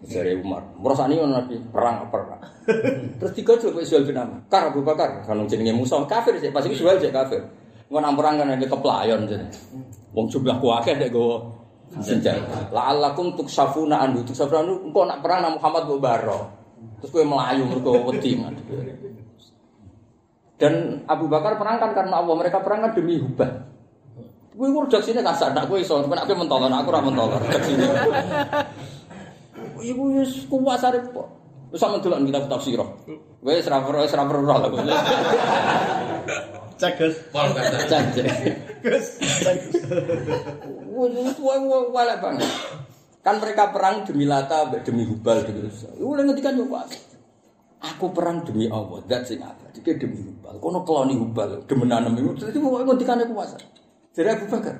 Dari Umar, merasa ini Nabi perang apa perang? Terus tiga coba Suhail bin Amr, Kar Abu Bakar, kan jenenge Musa kafir sih, pasti Suhail sih kafir. Nang perang kan ada keplayon jadi, wong jumlah kuakeh deh gue senjata. La'allakum tuksafuna anhu, tuksafuna anhu, engkau nak perang nang Muhammad bu Baro. Terus gue melayu mergo wedi. Dan Abu Bakar perang kan karena Allah, mereka perang kan demi hubah. Gue udah sini kasar, nak gue iso, kan aku mentolon, aku ora mentolon. Redaksine. Ibu wis kuwasa repot. Wis sampe delok kitab tafsir. Wis ra ora wis ra perlu lah. Cek Gus. Cek. Gus. Cek Gus. Wis wala banget. Kan mereka perang demi Lata, demi Hubal demi Uzza. Iku lha ngendikan yo Pak. Aku perang demi Allah, dat sing apa? Iki demi Hubal. Kono keloni Hubal, demenanem iku. Dadi mau ngendikane kuwasa. Jadi Abu Bakar.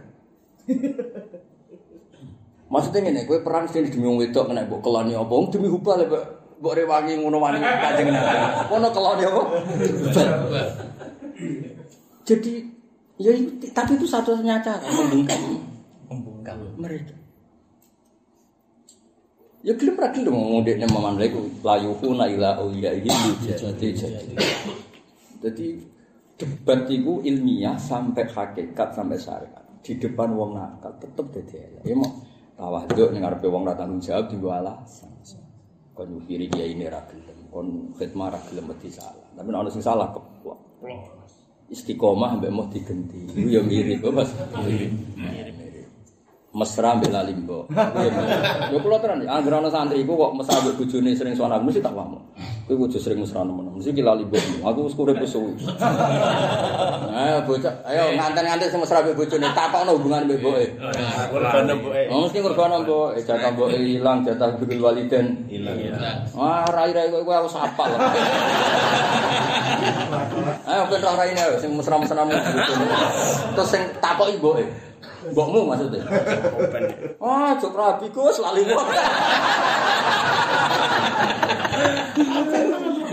Maksudnya ngene, kowe perang sing demi wong wedok kena mbok keloni apa? Wong demi Hubal ya, Mbak. Mbok rewangi ngono wani kanjeng Nabi. Kono keloni apa? Jadi ya tapi itu satu-satunya cara membungkam Membungkam. mereka. Ya gelem ra gelem ngomong dekne maman lha iku layuhuna ila awliyaihi jadi jadi. Jadi debat itu ilmiah sampai hakikat sampai syariat di depan wong nakal tetep dadi elek. Ya mau tawaduk ning ngarepe wong ra tanggung jawab dienggo alasan. Kon nyupiri kiai ini ra gelem, kon khidmah ra gelem mesti salah. Tapi nek ana sing salah keplok. Istiqomah mbek mau digenti. Iku ya mirip, Mas. Mirip. Mesra mbek lalimbo. Ya kula tenan, anggere ana santri iku kok mesra mbek bojone sering sowan aku mesti tak paham. Kowe kudu sering mesra nemen. Mesti ki lalimbo. Aku wis urip wis suwi. Ayo bocah, ayo nganten-nganten sing mesra mbek bojone takokno hubungan mbek mboke. Mergono mboke. Oh, mesti ngergono mboke, jatah mboke ilang, jatah bikul waliden. Hilang. Wah, rai-rai kowe aku sapal. Ayo ben raine ayo sing mesra-mesra mbek bojone. Terus sing takoki mboke. Mbokmu maksudnya. Wah, jok rabiku wis lali kok.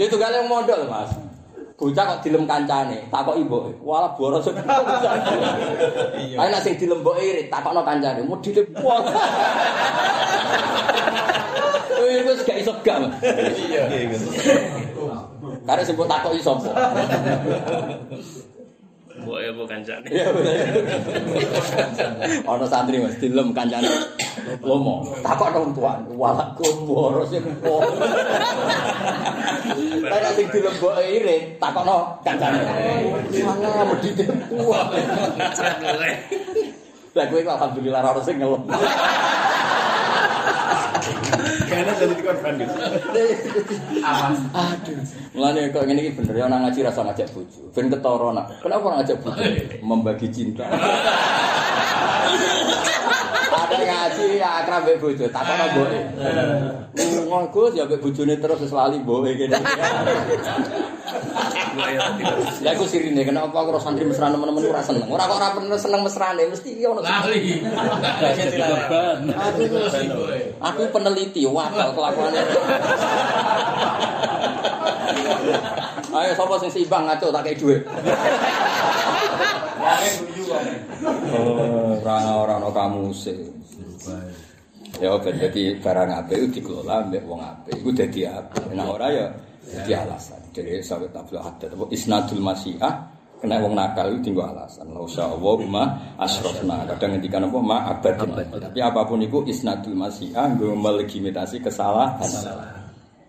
Itu kali yang modal, Mas. Bocah kok dilem kancane, takok ibu, walah boros. Ayo sing dilem mboke irit, takokno kancane, modile pol. Wih, wis gak iso gak, Mas. Iya. Karena sebut takoki sapa? Mbok ya mbok kancane. Iya, bener. Ana santri Mas dilem kancane. Lomo, takok nang tuan, walakum waro sing po. Ora sing dileboke iring, takokno kancane. Mana medhite kuat. Lah kowe alhamdulillah ora sing ngelem. Karena jadi korban gitu. Aduh. Mulane kok ngene iki bener ya ana ngaji rasa ngajak bojo. Ben ketara nak. Kenapa ora ngajak bojo? Membagi cinta. Ada ngaji ya akrab mbek bojo, takono mboke. Ngomong Gus ya mbek bojone terus wis lali mboke kene. Lah aku sirine kenapa aku ora santri mesra nemen-nemen ora seneng. Ora kok ora pernah seneng mesrane mesti iki ono. Lali. Aku aku peneliti wakal kelakuannya. Ayo sapa sing seimbang ngaco tak kei dhuwit. Oh, ora ora ono kamu sih. Ya ben dadi barang apik itu dikelola mbek wong apik. Iku dadi apik. Nek ora ya dadi alasan. Jadi sawet tabla hadat apa isnadul masiah kena wong nakal itu tinggal alasan. La usha Allah ma asrofna. Kadang ngendikan apa ma abadin. Tapi apapun itu isnadul masiah nggo melegitimasi kesalahan.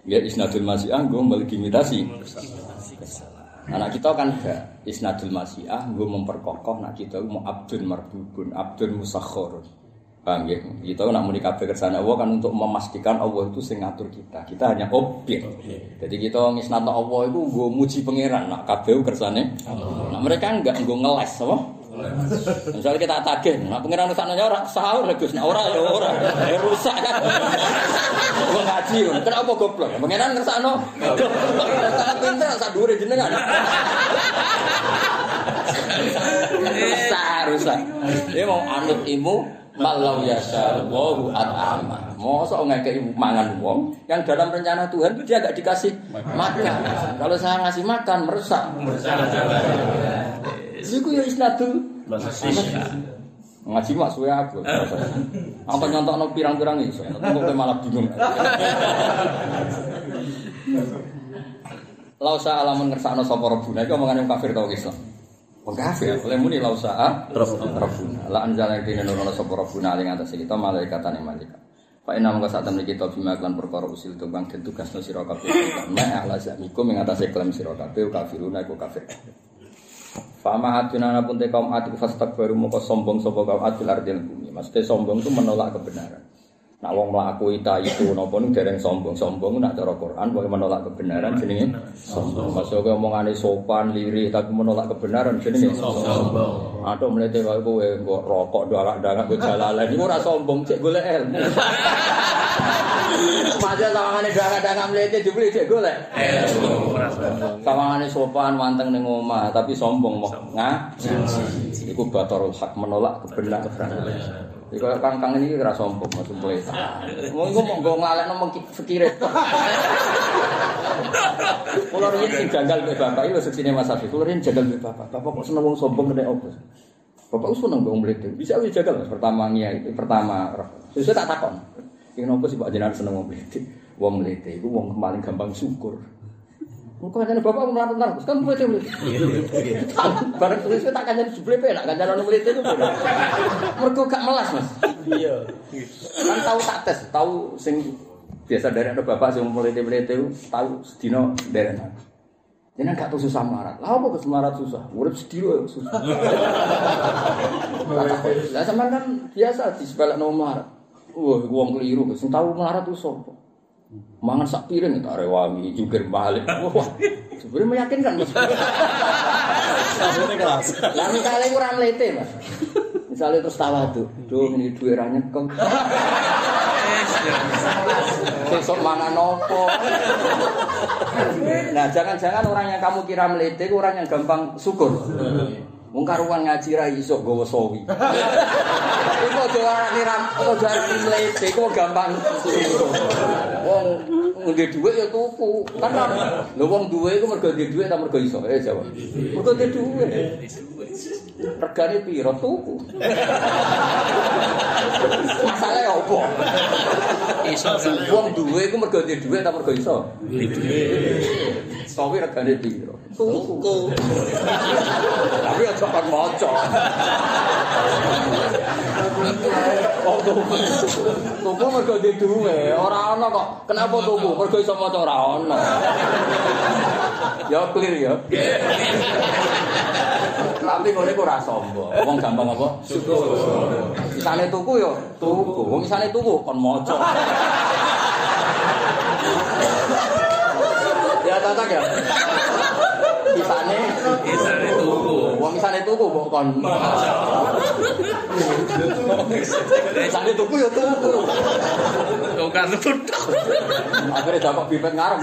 Ya isnadul masiah nggo melegitimasi kesalahan. Anak kita kan gak isnadul masiah nggo memperkokoh nak kita mau abdun marbubun, abdun musakhkhar. Paham ya? Kita nak muni kabeh kersane Allah kan untuk memastikan Allah itu sing ngatur kita. Kita hanya objek. Jadi kita ngisnatno Allah itu nggo muji pangeran nak kabeh kersane. Nah, mereka enggak nggo ngeles apa? Misalnya kita tagih, nah pengiran rusaknya ora sahur ya Gus, nah ora ya ora, ya rusak kan. Wong ngaji, kenapa goblok? Pengiran ngersakno. Sangat pinter sak dhuwure jenengan. Rusak, rusak. Dia mau anut ilmu Malau yasar wahu at'ama Masa ngekei mangan wong Yang dalam rencana Tuhan itu dia gak dikasih makan. Kalau saya ngasih makan merusak Itu ya isnadul Ngaji mak suwe aku. Apa nyontok no pirang-pirang Tapi kok malah bingung? Lausa alamun ngersakno sapa rebuna Itu omongan yang kafir tau Islam Wong kafir, oleh muni lausa Rabbuna. La anjala dene nono sapa Rabbuna ing atas kita malaikatane malaikat. Fa inna mongko sak temne kita bima lan perkara usil tumbang den tugasno sira kabeh. Ma ala zamikum ing atas klaim sira kabeh kafiruna iku kafir. Fa ma atuna pun te kaum atiku fastakbaru mongko sombong sapa kaum atil ardil bumi. Maksudnya sombong itu menolak kebenaran. Nak wong mlaku ita itu napa niku dereng sombong-sombong nak cara Quran pokoke menolak kebenaran jenenge sombong. Maksudnya omongane sopan, lirih tapi menolak kebenaran jenenge sombong. Aduh mlete kaya kowe kok rokok dalak-dalak kowe jalalan iku ora sombong, cek golek ilmu. Masih sawangane dalak-dalak mlete jebule cek golek. Sawangane sopan wanteng ning omah tapi sombong mau ngaji. Iku batarul hak menolak kebenaran. Iku kang-kang ini ora sombong, maksud pelita. Mau iku mau nggo nglalekno mengki fikire. Kulo riyen sing janggal mbek bapak iki lho seksine Mas Safi. Kulo riyen janggal mbek bapak. Bapak kok seneng wong sombong nek opo? Bapak usah nang wong mlete. Bisa wis Mas pertama ngiai, pertama roh. Sesuk tak takon. Iki nopo sih Pak jenengan seneng wong mlete? Wong mlete iku wong paling gampang syukur. Engkau hanya bapak mau melarut nangkus, kan mulai tulis. Barang tulis kita kajian sebeli penak, kajian orang mulai itu. Mereka gak melas mas. Iya. Kan tahu tak tes, tahu sing biasa dari ada bapak sing mulai itu itu, tahu sedino dari mana. Jangan gak susah melarat. Lah apa kes melarat susah? Urip sedih ya susah. Lah sama kan biasa di sebelah nomor. Wah, gua keliru, sing tahu melarat tuh sopo. Mangan sak piring tak rewangi jungkir balik. Wah, sebenarnya meyakinkan Mas. Kelas. Lah misalnya kurang mlete, Mas. Misalnya terus tawadhu, duh ini duwe ra nyekel. Sesuk mangan opo? Nah, jangan-jangan orang yang kamu kira melete orang yang gampang syukur. Wong karuan ngaji ra iso gawa sawi. Iku aja arani ram, aja mlete, iku gampang. Wong ngene dhuwit ya tuku. Kan lho wong duwe iku mergo duwe dhuwit ta mergo iso? Eh jawab. Mergo duwe dhuwit. Regane piro tuku? Masalahnya apa? Iso Wong duwe iku mergo duwe dhuwit ta mergo iso? Sawi regane piro? Tuku. Tapi aja maca. Oh, tuku. Tuku mergo di duwe, ora ana kok. Kenapa tuku? Mergo iso maca ora ana. Ya clear ya. Tapi ngene ku ora sombong. Wong gampang apa? Syukur. Misale tuku ya tuku. Wong misale tuku kon maca. Ya tatak ya. Misane Misale tuku. Wong misale tuku kok kon Misale tuku ya tuku. Tukar tutuk. Akhirnya dapat bibit ngarep.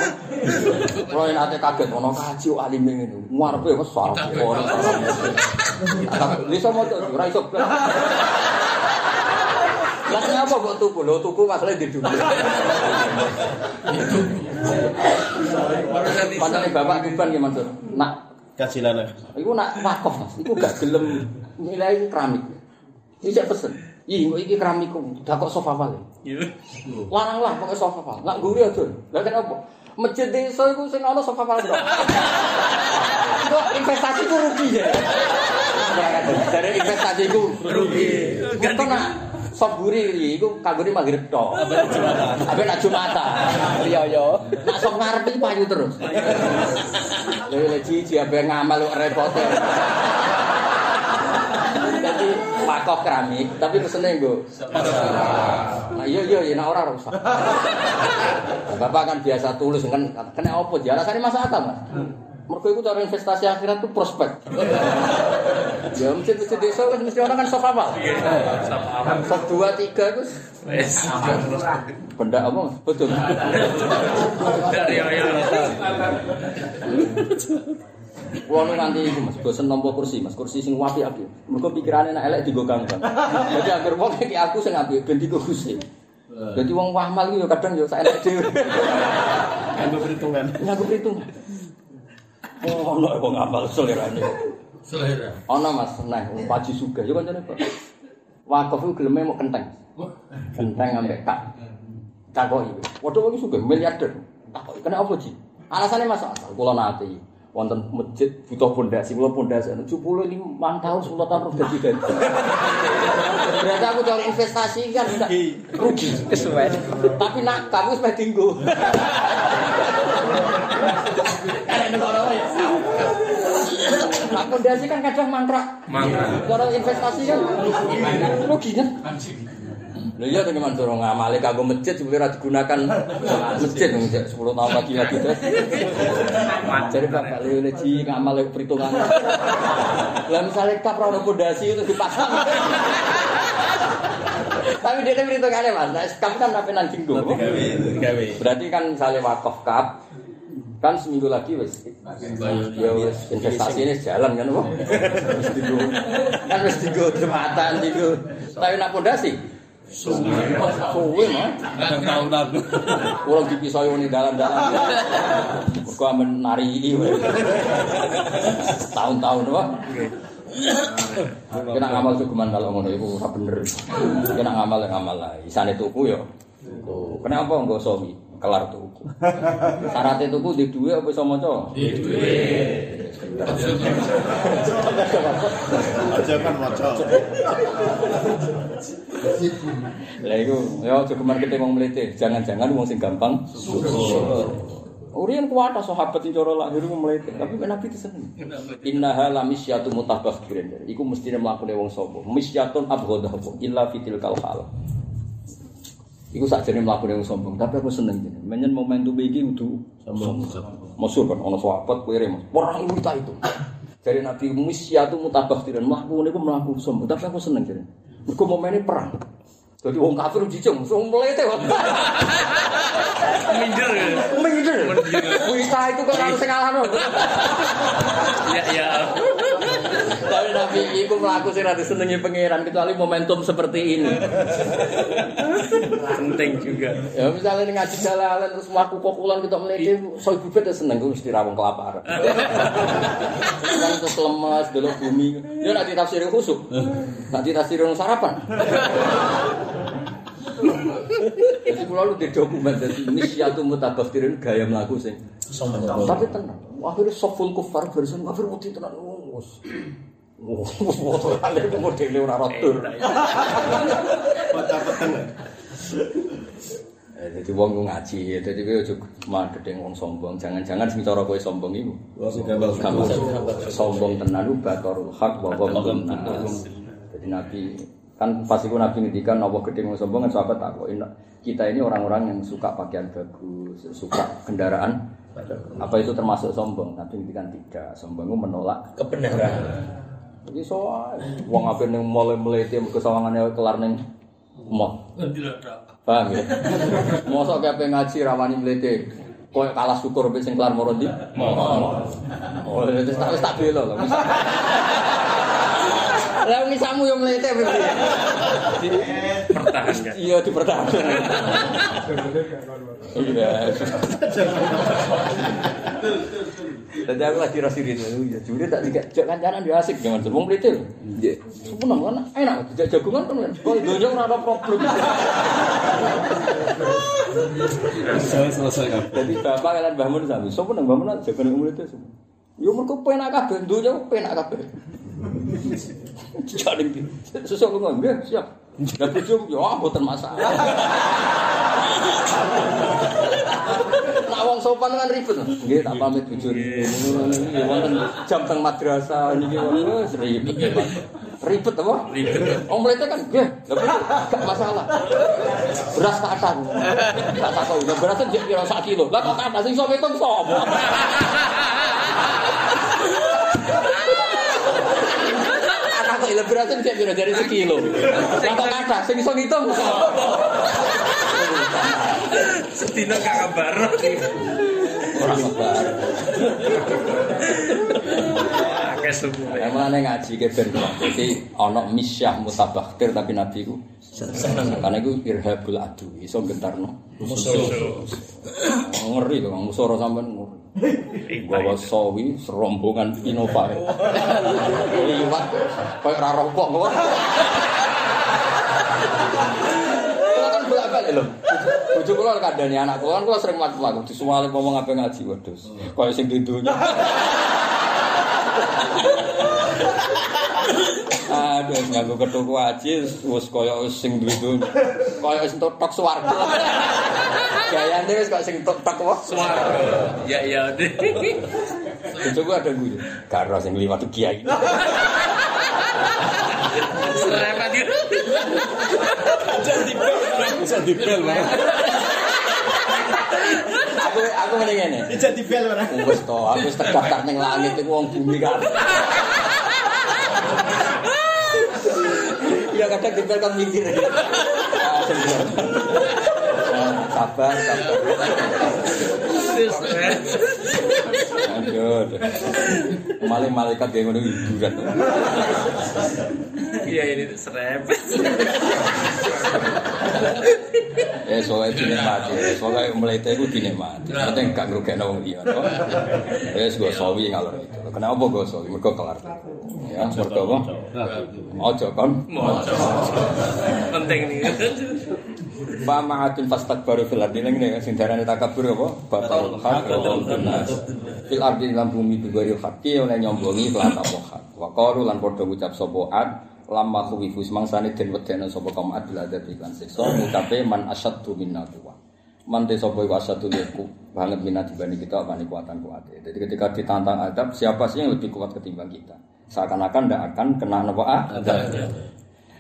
Kalau yang nanti kaget, ono kaji kok alim ini. Ya, wes sarap. Bisa mau ora iso. Lah kenapa kok tuku? Lo tuku masalahnya di dunia. Padahal bapak kuban gimana tuh? Nak, Kajilan iku nak wakaf mas. Iku gak gelem nilai keramik. Ini saya pesen. Ih, kok iki keramikku, dah kok sofa balik. Larang lah pakai sofa pal. Nak guri aja. Lah kenapa? Masjid desa iku sing ana sofa pal. Kok investasi ku rugi ya? Dari investasi ku rugi. Nak sop guri iku kaguri maghrib tok. Abe nak Jumatan. Iya yo. Nak sop ngarep iki payu terus. Lha lha cici abe ngamal kok repot. Jadi wakaf keramik, tapi pesene nggo. Nah iya iya iya nah ora ora usah. Nah, Bapak kan biasa tulis kan kena apa dia alasannya masa akal Mas. Mergo iku cara investasi akhirat tuh prospek. ya mesti mesti desa kan mesti orang kan sofa apa? Sok dua tiga itu benda apa? Betul. Nu nganti iku Mas, bosen nampa kursi Mas, kursi sing apik-apik. Mergo pikirane nek elek digo ganggang. Jadi akhir wong iki aku sing apik ben digo kursi. Jadi wong wahmal iki yo kadang yo sak elek dhewe. Ambil perhitungan. Ngaku perhitungan. Oh, ono wong apal selerane. Selera. Ono Mas, nah wong paji sugih yo kancane Pak. Wakaf iku geleme mau kenteng. Kenteng ambek kak. Takoki. Waduh wong sugih miliarder. Takoki kena apa, Ji? Alasannya Mas asal kula nate wonten masjid butuh pondasi, kula pondasi 75 tahun 10 tahun terus gaji gaji. Berarti aku cari investasi kan rugi. Kesuwen. Tapi nak kamu wis dinggo. Nah, pondasi kan kadang mangkrak. Mangkrak. Cara investasi kan rugi kan? Lha iya dengan suruh ngamali kanggo masjid sebenarnya digunakan masjid masjid 10 tahun lagi lagi terus. Jadi Bapak Leo Leji ngamal perhitungan. Lah misalnya kap ora ono pondasi itu dipasang. Tapi dia perhitungannya mas, nah, kap kan tapi nang dinggo. Gawe. Berarti kan misalnya wakaf kap kan seminggu lagi wis ya wis investasi ini jalan kan wah kan wis digo jembatan digo tapi nak pondasi suwe mah Kadang tahunan. kurang dipisoi ini dalam-dalam mergo amen nari iki wae tahun-tahun wah Kena ngamal sugeman kalau ngono iku ora bener. Kena ngamal ngamal lah. Isane tuku ya. Tuh. Kenapa enggak sowi? Kelar tuku. Syaratnya tuku di duwe apa iso maca? Di duwe. Aja kan maca. Lah iku ya sugeman kita wong mlete. Jangan-jangan wong sing gampang syukur. Urian kuat sahabat sing cara lahir ku mlete, tapi Nabi itu seneng. Innaha la misyatu mutabakhirin. Iku mesti mlakune wong sapa? Misyatun abghadahu illa fitil kalhal. Iku sakjane mlakune wong sombong, tapi aku seneng jenenge. Menyen momentum iki kudu sombong. Masyhur kan ana sahabat kowe Mas. Perang itu itu. Dari Nabi misyatu mutabakhirin. Mlaku niku mlaku sombong, tapi aku seneng jenenge. Mergo momennya perang. Jadi wong kafir jijeng, wong mlete. Minder. Minder. Wisa itu kok harus ngalahno. Ya ya. Tapi Nabi iku mlaku sing ra disenengi pangeran kecuali momentum seperti ini. Penting juga. Ya misalnya ini ngaji jalalan terus mlaku kokulan kita mlete so ibu bete seneng ku mesti rawong kelaparan. Kan terus lemas delok bumi. Ya nek ditafsiri khusuk. Nek ditafsiri sarapan. Jadi kula lu di dokumen jadi misyatu mutabakhirin gaya mlaku sing Tapi tenang, akhirnya soful kufar barisan kafir mati Motokane modele ora rotur. Eh, Jadi wong ngaji, jadi kowe ojo madhedeng wong sombong. Jangan-jangan sing cara kowe sombong iku. Sombong tenan ku batorul hak wa. Jadi Nabi kan pas iku Nabi ngendikan Allah gede wong sombong kan sahabat takokin kita ini orang-orang yang suka pakaian bagus, suka kendaraan. Apa itu termasuk sombong? Nabi ngendikan tidak. Sombong menolak Kebenaran. Jadi soal wong ape ning mulai melete mergo sawangane kelar ning mall. Paham ya? Mosok kayak ngaji rawani mlete. Kowe kalah syukur mbek sing kelar moro ndi? Oh, wis tak wis tak bela lho. Lah misamu yo mlete berarti. Pertahankan. Iya dipertahankan. Iya. Jadi aku lagi rasirin, gitu. ya juri tak tiga jok jalan dia asik jangan sebung terus melitir. Iya, Sebung seneng kan? Enak, jok jagungan kan? Kalau dojo nggak ada problem. Selesai selesai. Jadi bapak kalian bangun sambil, sebung seneng bangun aja kan umur semua. Ya, Yo mereka penak kabeh, donjok penak kabeh. Jadi susah bangun, siap. Jadi jom, ya bukan masalah. Wong sopan kan ribet. Nggih, tak pamit wonten jam teng madrasah niki wis ribet. Ribet apa? Ribet. Wong mlete kan nggih, gak masalah. Beras. Tak takoki, lha beras jek pira sak kilo. Lah kok kata sing iso ngitung sapa? Anak kok beras jek pira dari sekilo. Lah kok kata sing iso ngitung sapa? Sedina gak kabar. Akeh semua. Yang mana ngaji ke ben Jadi ono misyah mutabakhir tapi Nabi ku seneng. Karena itu irhabul adu, iso gentarno. Oh, ngeri tuh, musuh ora sampean ngeri. Bawa sawi serombongan Innova. Liwat koyo ora rokok lho. Bojo kula kandhani anak kula kan kula sering mlaku-mlaku disuwali ngomong apa ngaji wedhus. Koyo sing di dunya. Aduh, nganggo ketuku aji wis kaya sing duwe dunya. Kaya entuk tok swarga. Gayane wis kok sing tok wae. Suara. Ya ya. deh. Bojoku ada guyu. Karo sing liwat dibel, Mas. Aku aku mending ngene. Jadi bel ora. Wis to, aku wis terdaftar ning langit iku wong bumi kan. Iya kadang dipel kan mikir. Sabar, sabar. Aduh. Maling malaikat kayak ngono hiburan. Iya ini serempet. Ya soalnya dinikmati, soalnya melete itu dinikmati. Penting gak ngerugekno wong liya. toh. Ya gue sawi ngalor itu. Kenapa gue sawi? Mergo kelar. Ya, mergo apa? Ojo kon. Penting nih. Fa ma'atun fastakbaru fil ardi ning nek sing darane takabur apa? Batal hak wa nas. Fil ardi lan bumi bi ghairi haqqi oleh nyombongi kelan apa hak. Wa qalu lan padha ngucap sapa ad lamma khuwifu semangsane den wedene sapa kaum ad bil adab iklan siksa ngucape man asyaddu minna quwwa. Man te sapa iku asyaddu leku banget minat dibanding kita apa kuatan kuat. Jadi ketika ditantang adab siapa sih yang lebih kuat ketimbang kita? Seakan-akan ndak akan kena apa adab.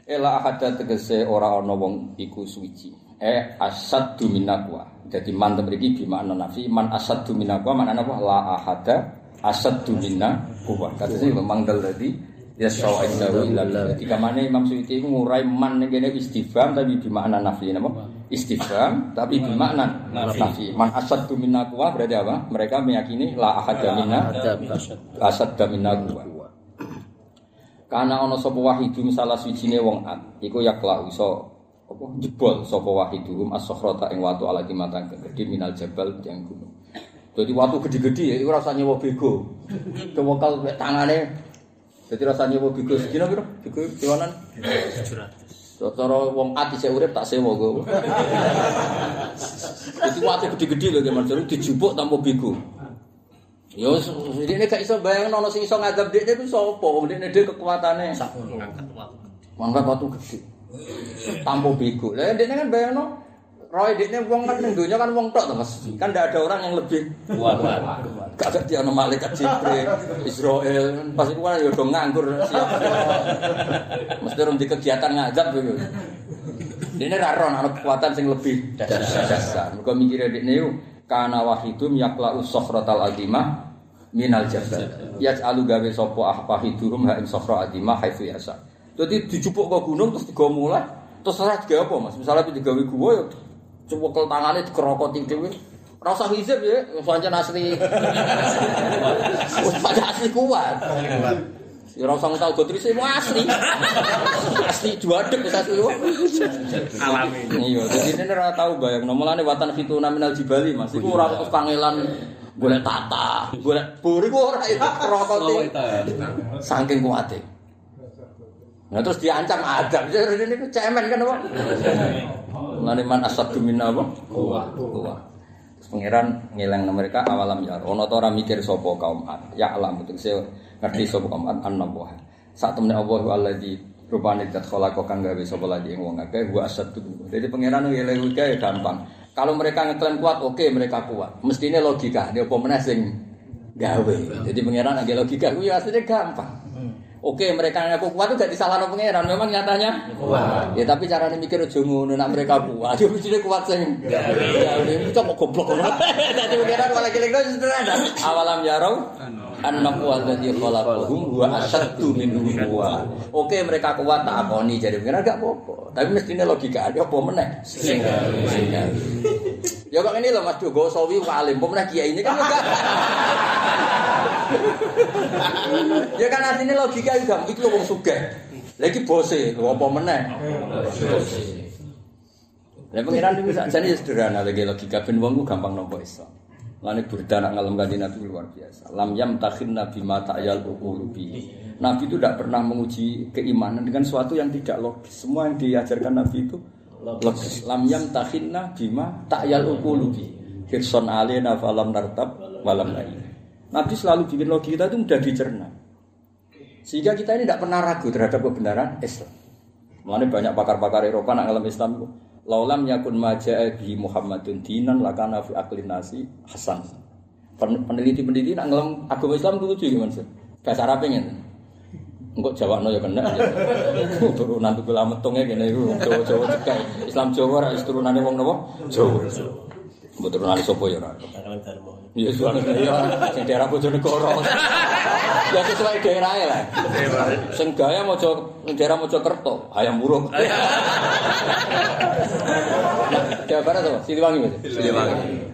Ela ahada tegese ora ana wong iku suci. Eh asaddu minakwa. Jadi man mriki bi makna nafi man asaddu minakwa makna apa? La ahada asaddu minna kuwa. Kata sing memang daladi ya sawa'indahu illa Jadi kamane Imam Suyuti iku ngurai man ning kene istifham tapi bi makna nafi napa? Istifham tapi bi makna nafi. Man asaddu minna kuwa berarti apa? Mereka meyakini la ahada minna asadda minna kuwa. Karena ana sapa wahidum salah swijine wong at, iku yakla iso apa jebol sapa wahidum as-sakhrata ing watu ala timatan gede minal jabal yang gunung. Jadi watu gede-gede ya iku rasane nyewa bego. Kewakal mek tangane. Jadi rasane nyewa bego sedina piro? Bego kiwanan 700. Cara wong at isih urip tak sewa go. Jadi watu gede-gede lho Mas, jadi dijupuk tanpa bego. Yo ini gak iso bayang ono sing iso ngadab dekne ku sapa? Dekne dhewe kekuatane Ngangkat waktu. mangkat watu gede. Tampo bego. Lah dekne kan bayangno Roy dekne wong kan ning donya kan wong tok to Mas. Kan ndak ada orang yang lebih Kuat. Kagak dia ono malaikat Jibril, Israel, pas iku kan ya do nganggur siap. Mesti rum di kegiatan ngajak gitu. Dene ra ron ana kekuatan sing lebih dasar. Mergo mikire dekne yo kana wahidum yaqla'u sakhratal azimah minal jabal. Yaj'alu gawe sapa ahfahidurum ha ing sakhra azimah haitsu yasa. Dadi dijupuk ke gunung terus digawa mulai terus ora digawe apa Mas? Misalnya digawe gua ya cewokel tangane dikerokoti dhewe. Ora usah hizib ya, pancen asli. Pancen asli kuat. Ya ora usah tau gotrise mu asli. asli juadek wis asli. Alami. Iya, jadi ini ora tau bayang. Nomolane watan fituna minal jibali, Mas. Iku ora terus kangelan golek tata, golek buri ku ora itu kerokoti. Saking kuate. Nah terus diancam adab. Jadi ini ku cemen kan apa? Mulane man asad minna apa? Kuwa. Kuwa. Terus pangeran ngeleng mereka awalam ya. Ono ta ora mikir sapa kaum Ad. Ya alam itu saya ngerti sapa kaum Ad annabuh. Saat temne Allah alladzi rupane dat khalaqa kang gawe sapa lagi ing wong akeh wa asad Jadi pangeran ngeleng ya gampang. Kalau mereka ngeklaim kuat, oke mereka kuat. Mestinya logika, dia apa sing gawe. Jadi pangeran agak logika, itu ya aslinya gampang. Oke, mereka ngaku kuat itu gak disalahkan pangeran, memang nyatanya kuat. Ya tapi caranya mikir aja ngono nak mereka kuat. Yo mestine kuat sing. Ini kok goblok. Dadi pangeran malah kira-kira sederhana. Awalam yarau anna kuat dadi khalaqahum wa asyaddu minhum kuwa. Oke, mereka kuat tak akoni jadi pangeran gak apa-apa. Tapi mestine logika ada apa meneh. Ya kok ini loh Mas Jogo Sawi alim, pemenang kiai ini kan enggak. ya kan artinya logika itu gak itu wong sugih. Lagi bose, lho apa meneh? Lah pengiran itu sakjane ya sederhana lagi logika ben wong gampang nampa Islam. Lane burda nak ngalem kanjeng Nabi luar biasa. Lam yam takhin nabi mata ayal ulubi. Nabi itu tidak pernah menguji keimanan dengan sesuatu yang tidak logis. Semua yang diajarkan Nabi itu logis. Lam yam takhinna bima ta'yal ulubi. Hirson alena falam nartab walam lain. Nabi selalu bikin logika kita itu mudah dicerna. Sehingga kita ini tidak pernah ragu terhadap kebenaran Islam. Mulanya banyak pakar-pakar Eropa nak ngalami Islam itu. Laulam yakun maja'a bi Muhammadun dinan lakana fi aklin nasi hasan. Pen- Peneliti-peneliti nak ngalami agama Islam itu lucu gimana sih? Bahasa Arab pengen. Engkau Jawa no ya kena. Turunan tuh gula metungnya gini itu Jawa-Jawa cekai. Islam Jawa ras turunannya wong nopo Jawa. Mbok turunane sapa ya ora. Iya, soalnya ya, sing daerah Bojonegoro. ya sesuai daerahnya lah. Sing gaya mojo daerah Mojokerto, ayam burung. Jawa Barat apa? Siliwangi Mas. Siliwangi.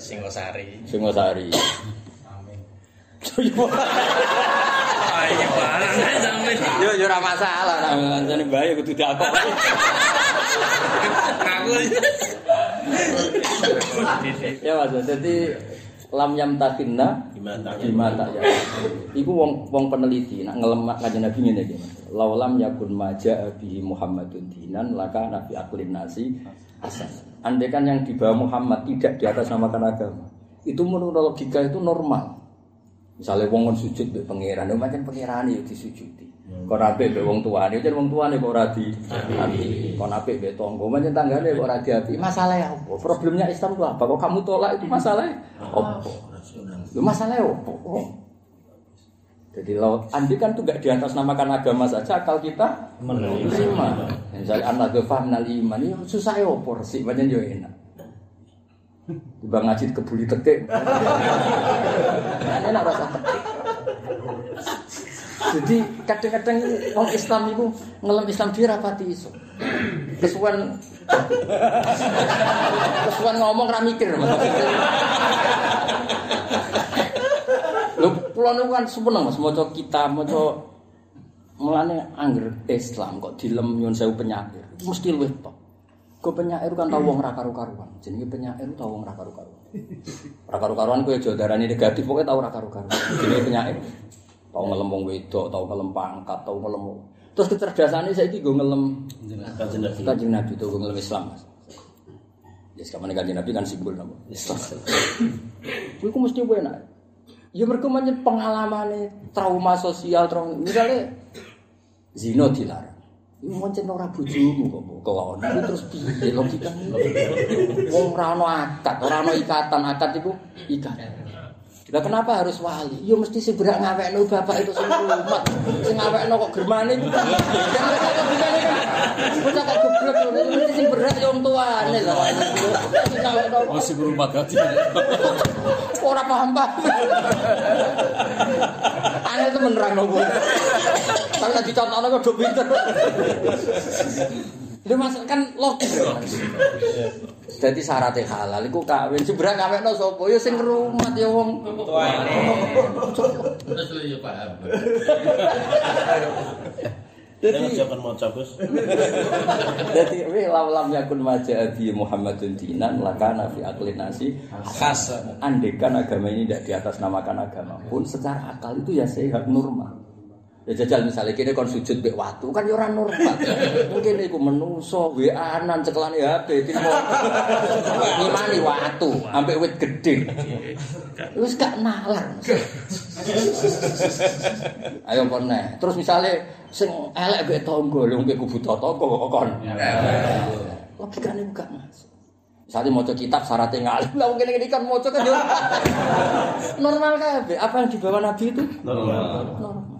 Singosari. Singosari. Ayo barang sampe. Yo yo ora masalah, jane bae kudu diakok. Ngaku. Ya Mas, jadi lam yam takinna bima tak ya. Iku wong wong peneliti nak ngelemak kanjeng Nabi ngene iki. Mas. Laulam yakun maja bihi Muhammadun dinan laka nabi aklin nasi asas. Andai kan yang dibawa Muhammad tidak di atas namakan agama. Itu menurut logika itu normal. Misalnya wong sujud mbek pangeran, pancen pangeran yo disujudi. Kok apik mbek wong tuane, jan wong tuane kok ora di api. Kok apik mbek tangga, pancen tanggane kok ora diapi. Masalahnya apa? Problemnya Islam itu apa? Kok kamu tolak itu masalahnya apa? Lu masalahnya apa? Oh. Jadi lo andi kan tuh gak di atas namakan agama saja, akal kita menerima. Misalnya anak gue minal iman, ini susah ya apa sih, banyak yo enak. Tiba ngaji kebuli tekek. Enak rasa tekek. Jadi kadang-kadang orang Islam itu ngelam Islam dia rapati iso. Kesuwan kesuwan ngomong ra mikir. Lho kula niku kan seneng Mas maca kitab, maca mulane angger Islam kok dilem nyun sewu penyair. Mesti luwih top. Go penyair kan tau wong ra karu-karuan. Jenenge penyair tau wong ra karu-karuan. Ra karu-karuan kuwi aja darani negatif, pokoke tau ra karu-karuan. Jenenge penyair. Tau ngelem wong wedok, tau ngelem pangkat, tau ngelem. Terus kecerdasane saiki go ngelem Kanjeng Nabi go ngelem Islam. Ya yes, kapan kanjeng Nabi kan simbol napa? Islam. Ku mesti enak. Ya mereka menyen pengalaman trauma sosial, trauma misalnya zino dilarang. Iku moncen ora bojomu kok mbok kelon. Iku terus piye logikane? Wong ora ana akad, ora ana ikatan, akad iku ikatan. Lah kenapa harus wali? Ya mesti sing berak ngawekno bapak itu sing rumah. Sing ngawekno kok germane iku. Bocah kok goblok ngono. Mesti sing berak ya wong tuane lho. Sing ngawekno Oh, si berumah gaji. ora paham-paham. Aneh temen nerangno kuwi. Tapi nek dicontohno kok do pinter. Masuk kan logis. Jadi syaratnya halal iku kawin. Sebenarnya kawinno sapa? Ya sing ngrumat ya wong Terus lu ya paham. Jadi Jangan mau cabus. Jadi we lam yakun maja abi Muhammadun dinan lakana fi aklin nasi khas. Andekan agama ini tidak di atas namakan agama pun secara akal itu ya sehat normal. Ya jajal misalnya kini kon sujud bek watu kan ya ora normal. Mungkin iku menungso WA-an cekelane HP timo. Ngimani watu sampai wit gede. Wis gak nalar. Ayo kon neh. Terus misalnya sing elek mbek tangga lho mbek kubu tangga kok kon. Logikane gak masuk. Misalnya mau kitab syaratnya ngalim, lah mungkin ini kan mau kan ya. normal kabeh. Apa yang dibawa Nabi itu? Normal. Normal.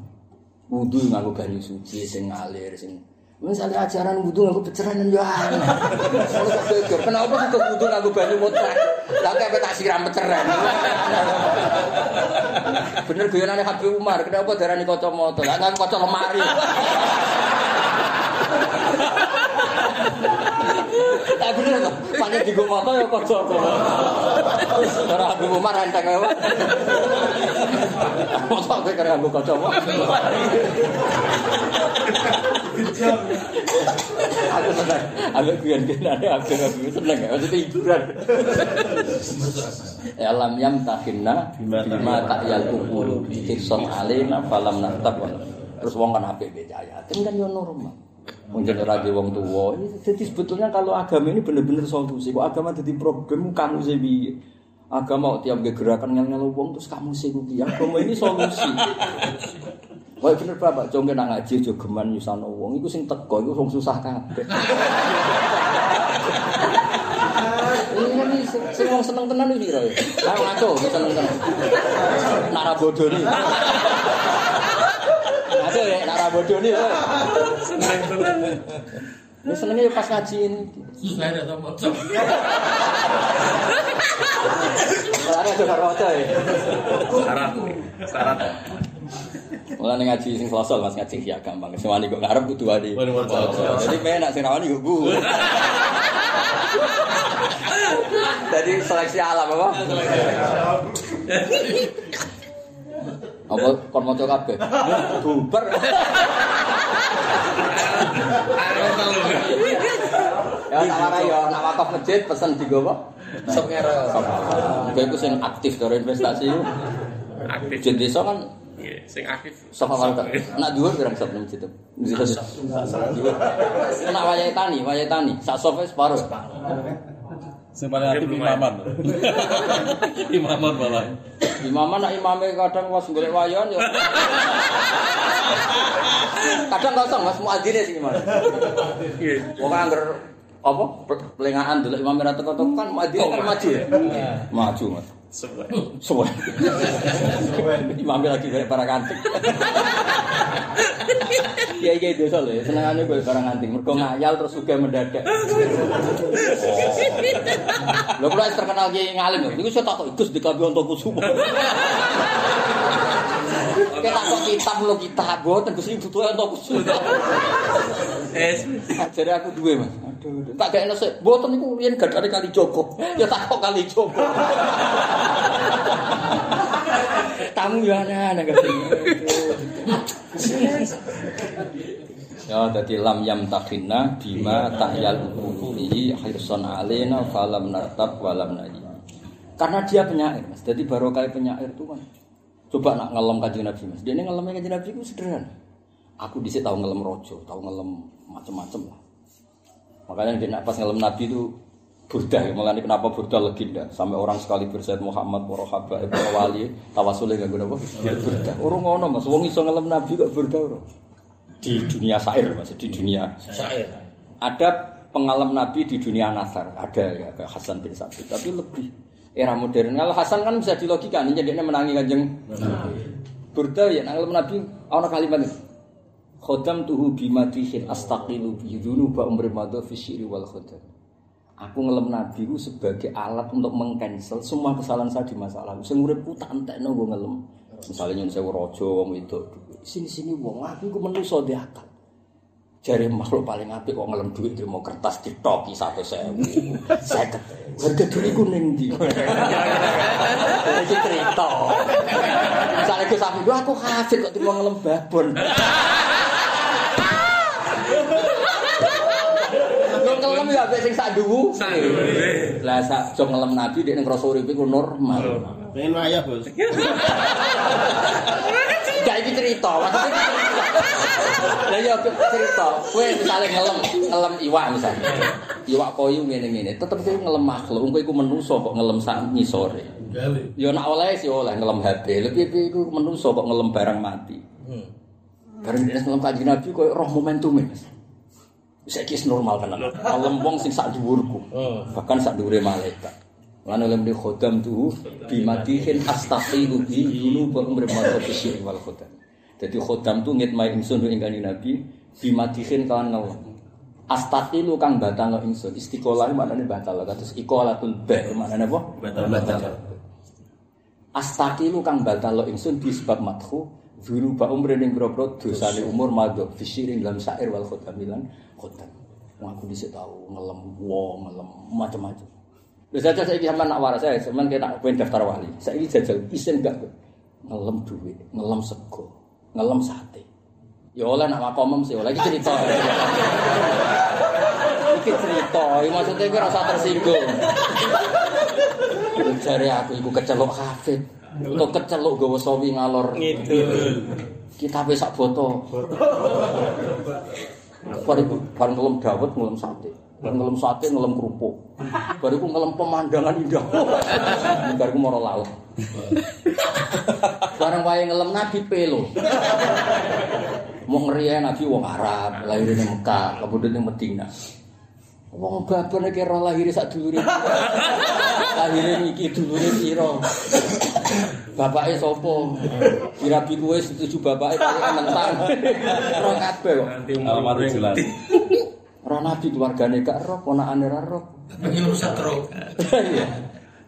Wudu nganggo banyu suci sing ngalir sing Misalnya ajaran wudu nganggo. Kalau kok geger, kenapa kita wudu nganggo banyu mutlak? Lah kayak tak siram peceran. Bener guyonane Habib Umar, kenapa darani kacamata? Lah nganggo kaca lemari. Tak bener di ya kaca apa. Ora Habib Umar enteng apa? Mosok kowe kare nganggo kaca apa? Aku seneng. Aku guyon-guyonane Habib Habib seneng ya. Maksudnya hiburan. Lam yam takinna bima tak alina falam Terus wong kan apik becaya Kan yo normal Mungkin di wong tua Jadi sebetulnya kalau agama ini bener-bener solusi Kok agama jadi problem kamu sih Agama tiap gerakan ngel-ngel wong terus kamu sih piye Agama ini solusi. Wah bener bapak, congke nang ngaji jogeman nyusano wong, iku sing teko, iku wong susah nih, sing wong seneng tenan iki kira. Ayo ngaco, seneng tenan. Nara bodoh Ada ya, nak rabodo nih. Eh. Seneng seneng. Lu senengnya pas ngajiin. Susah ada sama motor. Sarana tuh karwata ya. Sarat, sarat. Mulai nih ngaji sing selosol mas ngaji sing gampang. Semua nih gue ngarep butuh adi. Jadi main nak sing rawani gue. Jadi seleksi alam apa? Apa kon maca kabeh? Bubar. Ayo telu. Ya tawara ya nak wakaf masjid pesen digowo. Sok ngero. Kowe iku sing aktif dari investasi iku. Aktif. Masjid desa kan Iya, sing aktif. Sofa warga. Nak dhuwur pirang sop nang situ. Nak wayahe tani, wayahe tani. Sak sofa separuh. Sing paling aktif imaman. Imaman malah. Imaman nak imame kadang was golek wayon ya. Kadang kosong Mas muadzine sing imam. Iya. Wong angger apa pe- pelengahan delok imam ra teko-teko kan muadzine kan maju ya. Maju Mas. Suwen. Suwen. Suwen. mampir lagi kayak barang antik. Iya iya itu soalnya senengannya gue barang antik. Mergo ngayal terus juga mendadak. Lo kalau terkenal gini ngalim, itu saya takut ikut di kabel untuk kusumo. Kita kok kitab lo kita buat tentu sih butuh untuk kusumo. Jadi aku dua mas. Tak kayak nasi. Boten niku riyen gak ada kali Joko. Ya tak kok kali Joko. Tamu aneh-aneh katanya. Ya, jadi lam yam takhina bima tahyal ukulihi hirson alena falam nartab walam nadi. Karena dia penyair, mas. Jadi barokah penyair itu kan. Coba nak ngelem kanjeng Nabi, mas. Dia ini ngelemnya kanjeng Nabi itu sederhana. Aku dhisik tahu ngelem rojo, tahu ngelem macem-macem lah. Makanya dia nak pas ngelem Nabi itu Burda, malah ini kenapa Burda legenda sampai orang sekali bersaid Muhammad, para habaib, para wali, tawasulnya nggak guna apa? Burda. Orang ngono mas, wong iso ngelem Nabi kok Burda orang. Di dunia syair mas, di dunia Syair. ada pengalam Nabi di dunia nasar, ada ya kayak Hasan bin Sabit, tapi lebih era modern. Kalau Hasan kan bisa dilogikan, ini dia menangi kanjeng Burda ya, nang Nabi, ana kalimat. Khodam tuhu bimatihin astaqilu bidunu ba umri madha fi syiri wal khodam. Aku ngelem Nabi ku sebagai alat untuk mengcancel semua kesalahan saya di masa lalu. Sing uripku tak entekno gue ngelem. Misalnya nyun sewu raja wong itu sini-sini wong aku ku manusa di akal. Jari makhluk paling apik kok ngelem duit terima kertas ditoki satu sewu. Seket. Harga duit ning ndi? Iki cerita. Misalnya sapi gua aku hafid kok terima ngelem babon. Gue ngelem ya ambek sing sak duwu. Sanggure. Lah sak jom ngelem Nabi dek ning rasa uripe ku normal. Pengen wayah bos. Gak iki cerita, maksudnya. Lah ya cerita, kowe misale ngelem, ngelem iwak misalnya. Iwak koyu ngene-ngene, tetep kowe ngelem makhluk, kowe iku menungso kok ngelem sak ngisore. Ya nek oleh sih oleh ngelem HP, lebih piye iku menungso kok ngelem barang mati. Hmm. Barang dia ngelem kanjeng Nabi koyo roh momentum Mas. Bisa kis normal kan. Ngelem wong sing sak dhuwurku. Oh. Bahkan sak dhuwure malaikat. Lan oleh di khodam tuh bimatihin astaqilu bi dulu ba umri marwa bisyir wal khodam. Jadi khodam tuh ngitmai ingsun ing kanjeng Nabi bimatihin kawan ngelem. Astaqilu kang batal ingsun. Istiqolah maknane batal. Kados iqolatul ba maknane apa? Batal. Astaqilu kang batal ingsun di sebab madhu Dulu Pak Umri yang berapa dosane umur madok fisiring dalam syair wal khotamilan khotam. Aku bisa tahu ngelam wow ngelam macam-macam. Bisa saja saya bisa nak waras saya, cuman kita pengen daftar wali. Saya ini jajal isen gak ngelem duit, ngelam sego, ngelam sate. Ya oleh nak makomem sih, oleh cerita. Iki cerita, maksudnya gue rasa tersinggung. Cari aku, aku kecelok hafid. Untuk kecelok gawa sawi ngalor Ngidul. kita sak boto. Bariku bareng ngelem dawet ngelem sate. Bareng ngelem sate ngelem kerupuk. Bariku ngelem pemandangan indah. Bariku moro laut. Bareng wae ngelem Nabi pelo. Mau ngeriya Nabi wong Arab, lahir di Mekah, kemudian di Medina. Wong babon iki roh lahir sak dulure. Lahir iki dulure pira? Bapake sapa? Dirabi kuwe setuju bapake paling mentang. Roh kabeh kok. Nanti Almarhum jelas. Roh nabi keluargane gak roh, ponakane ra roh. Pengen rusak terus. Iya.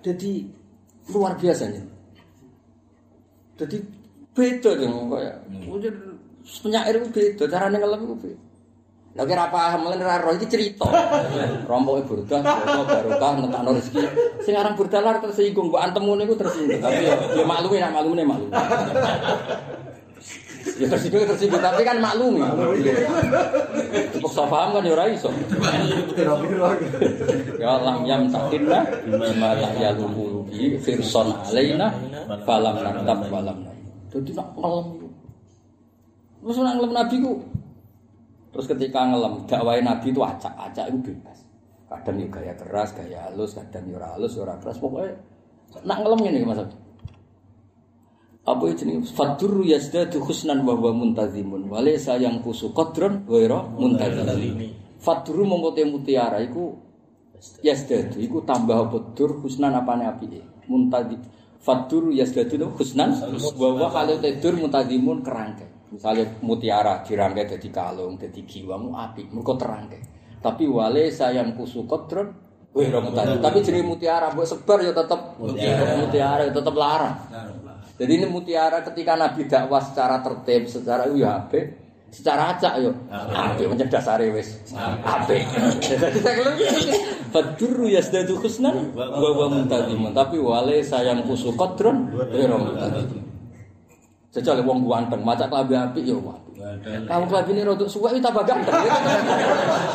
Jadi luar biasa nih. Jadi beda dong kaya. Udah penyair itu beda, caranya ngelem itu beda. Lah kira paham lan ra roh iki cerita. Rompoke burdah, bodo barokah ngetakno rezeki. Sing aran burdah lar tersinggung, mbok antemu niku tersinggung. Tapi ya, ya maklumi nak maklumine maklum. Ya tersinggung tersinggung, tapi kan maklumi. Dipaksa paham kan ya ora iso. Ya lam yam takinna bima la yalumulu bi firson alaina falam nantab falam Jadi nak ngelem itu. Terus nak ngelem Nabi ku. Terus ketika ngelem dakwah Nabi itu acak, acak itu bebas. Kadang ya gaya keras, gaya halus, kadang ora halus, ora keras. Pokoknya nak ngelem ngene Mas Abdi. Apa itu nih? Fadur yazdadu husnan wa huwa muntazimun. Walaysa yang kusu qadron wa muntazimun. Fadru mempote mutiara iku yazdadu iku tambah apa dur husnan apane apike. Muntadi Fadur yazdadu itu husnan wa huwa kalau tidur muntazimun kerangkai. Misalnya mutiara dirangkai jadi kalung, jadi giwamu api, mereka terangkai. Tapi wale sayang kusu kodron, wih mutadi. Tapi jenis mutiara buat sebar ya tetap mutiara, mutiara ya tetap larang. Jadi ini mutiara ketika Nabi dakwah secara tertib, secara itu ya apik, secara acak yo apik mencedas are wis apik. Jadi saya bilang Fadru yasdadu husnan wa wa muntazimun tapi wale sayang kusu kodron wira muntazimun. Jajal wong ganteng, macak klambi apik ya apik. Kamu klambi ini rodok suwe iki tambah ganteng.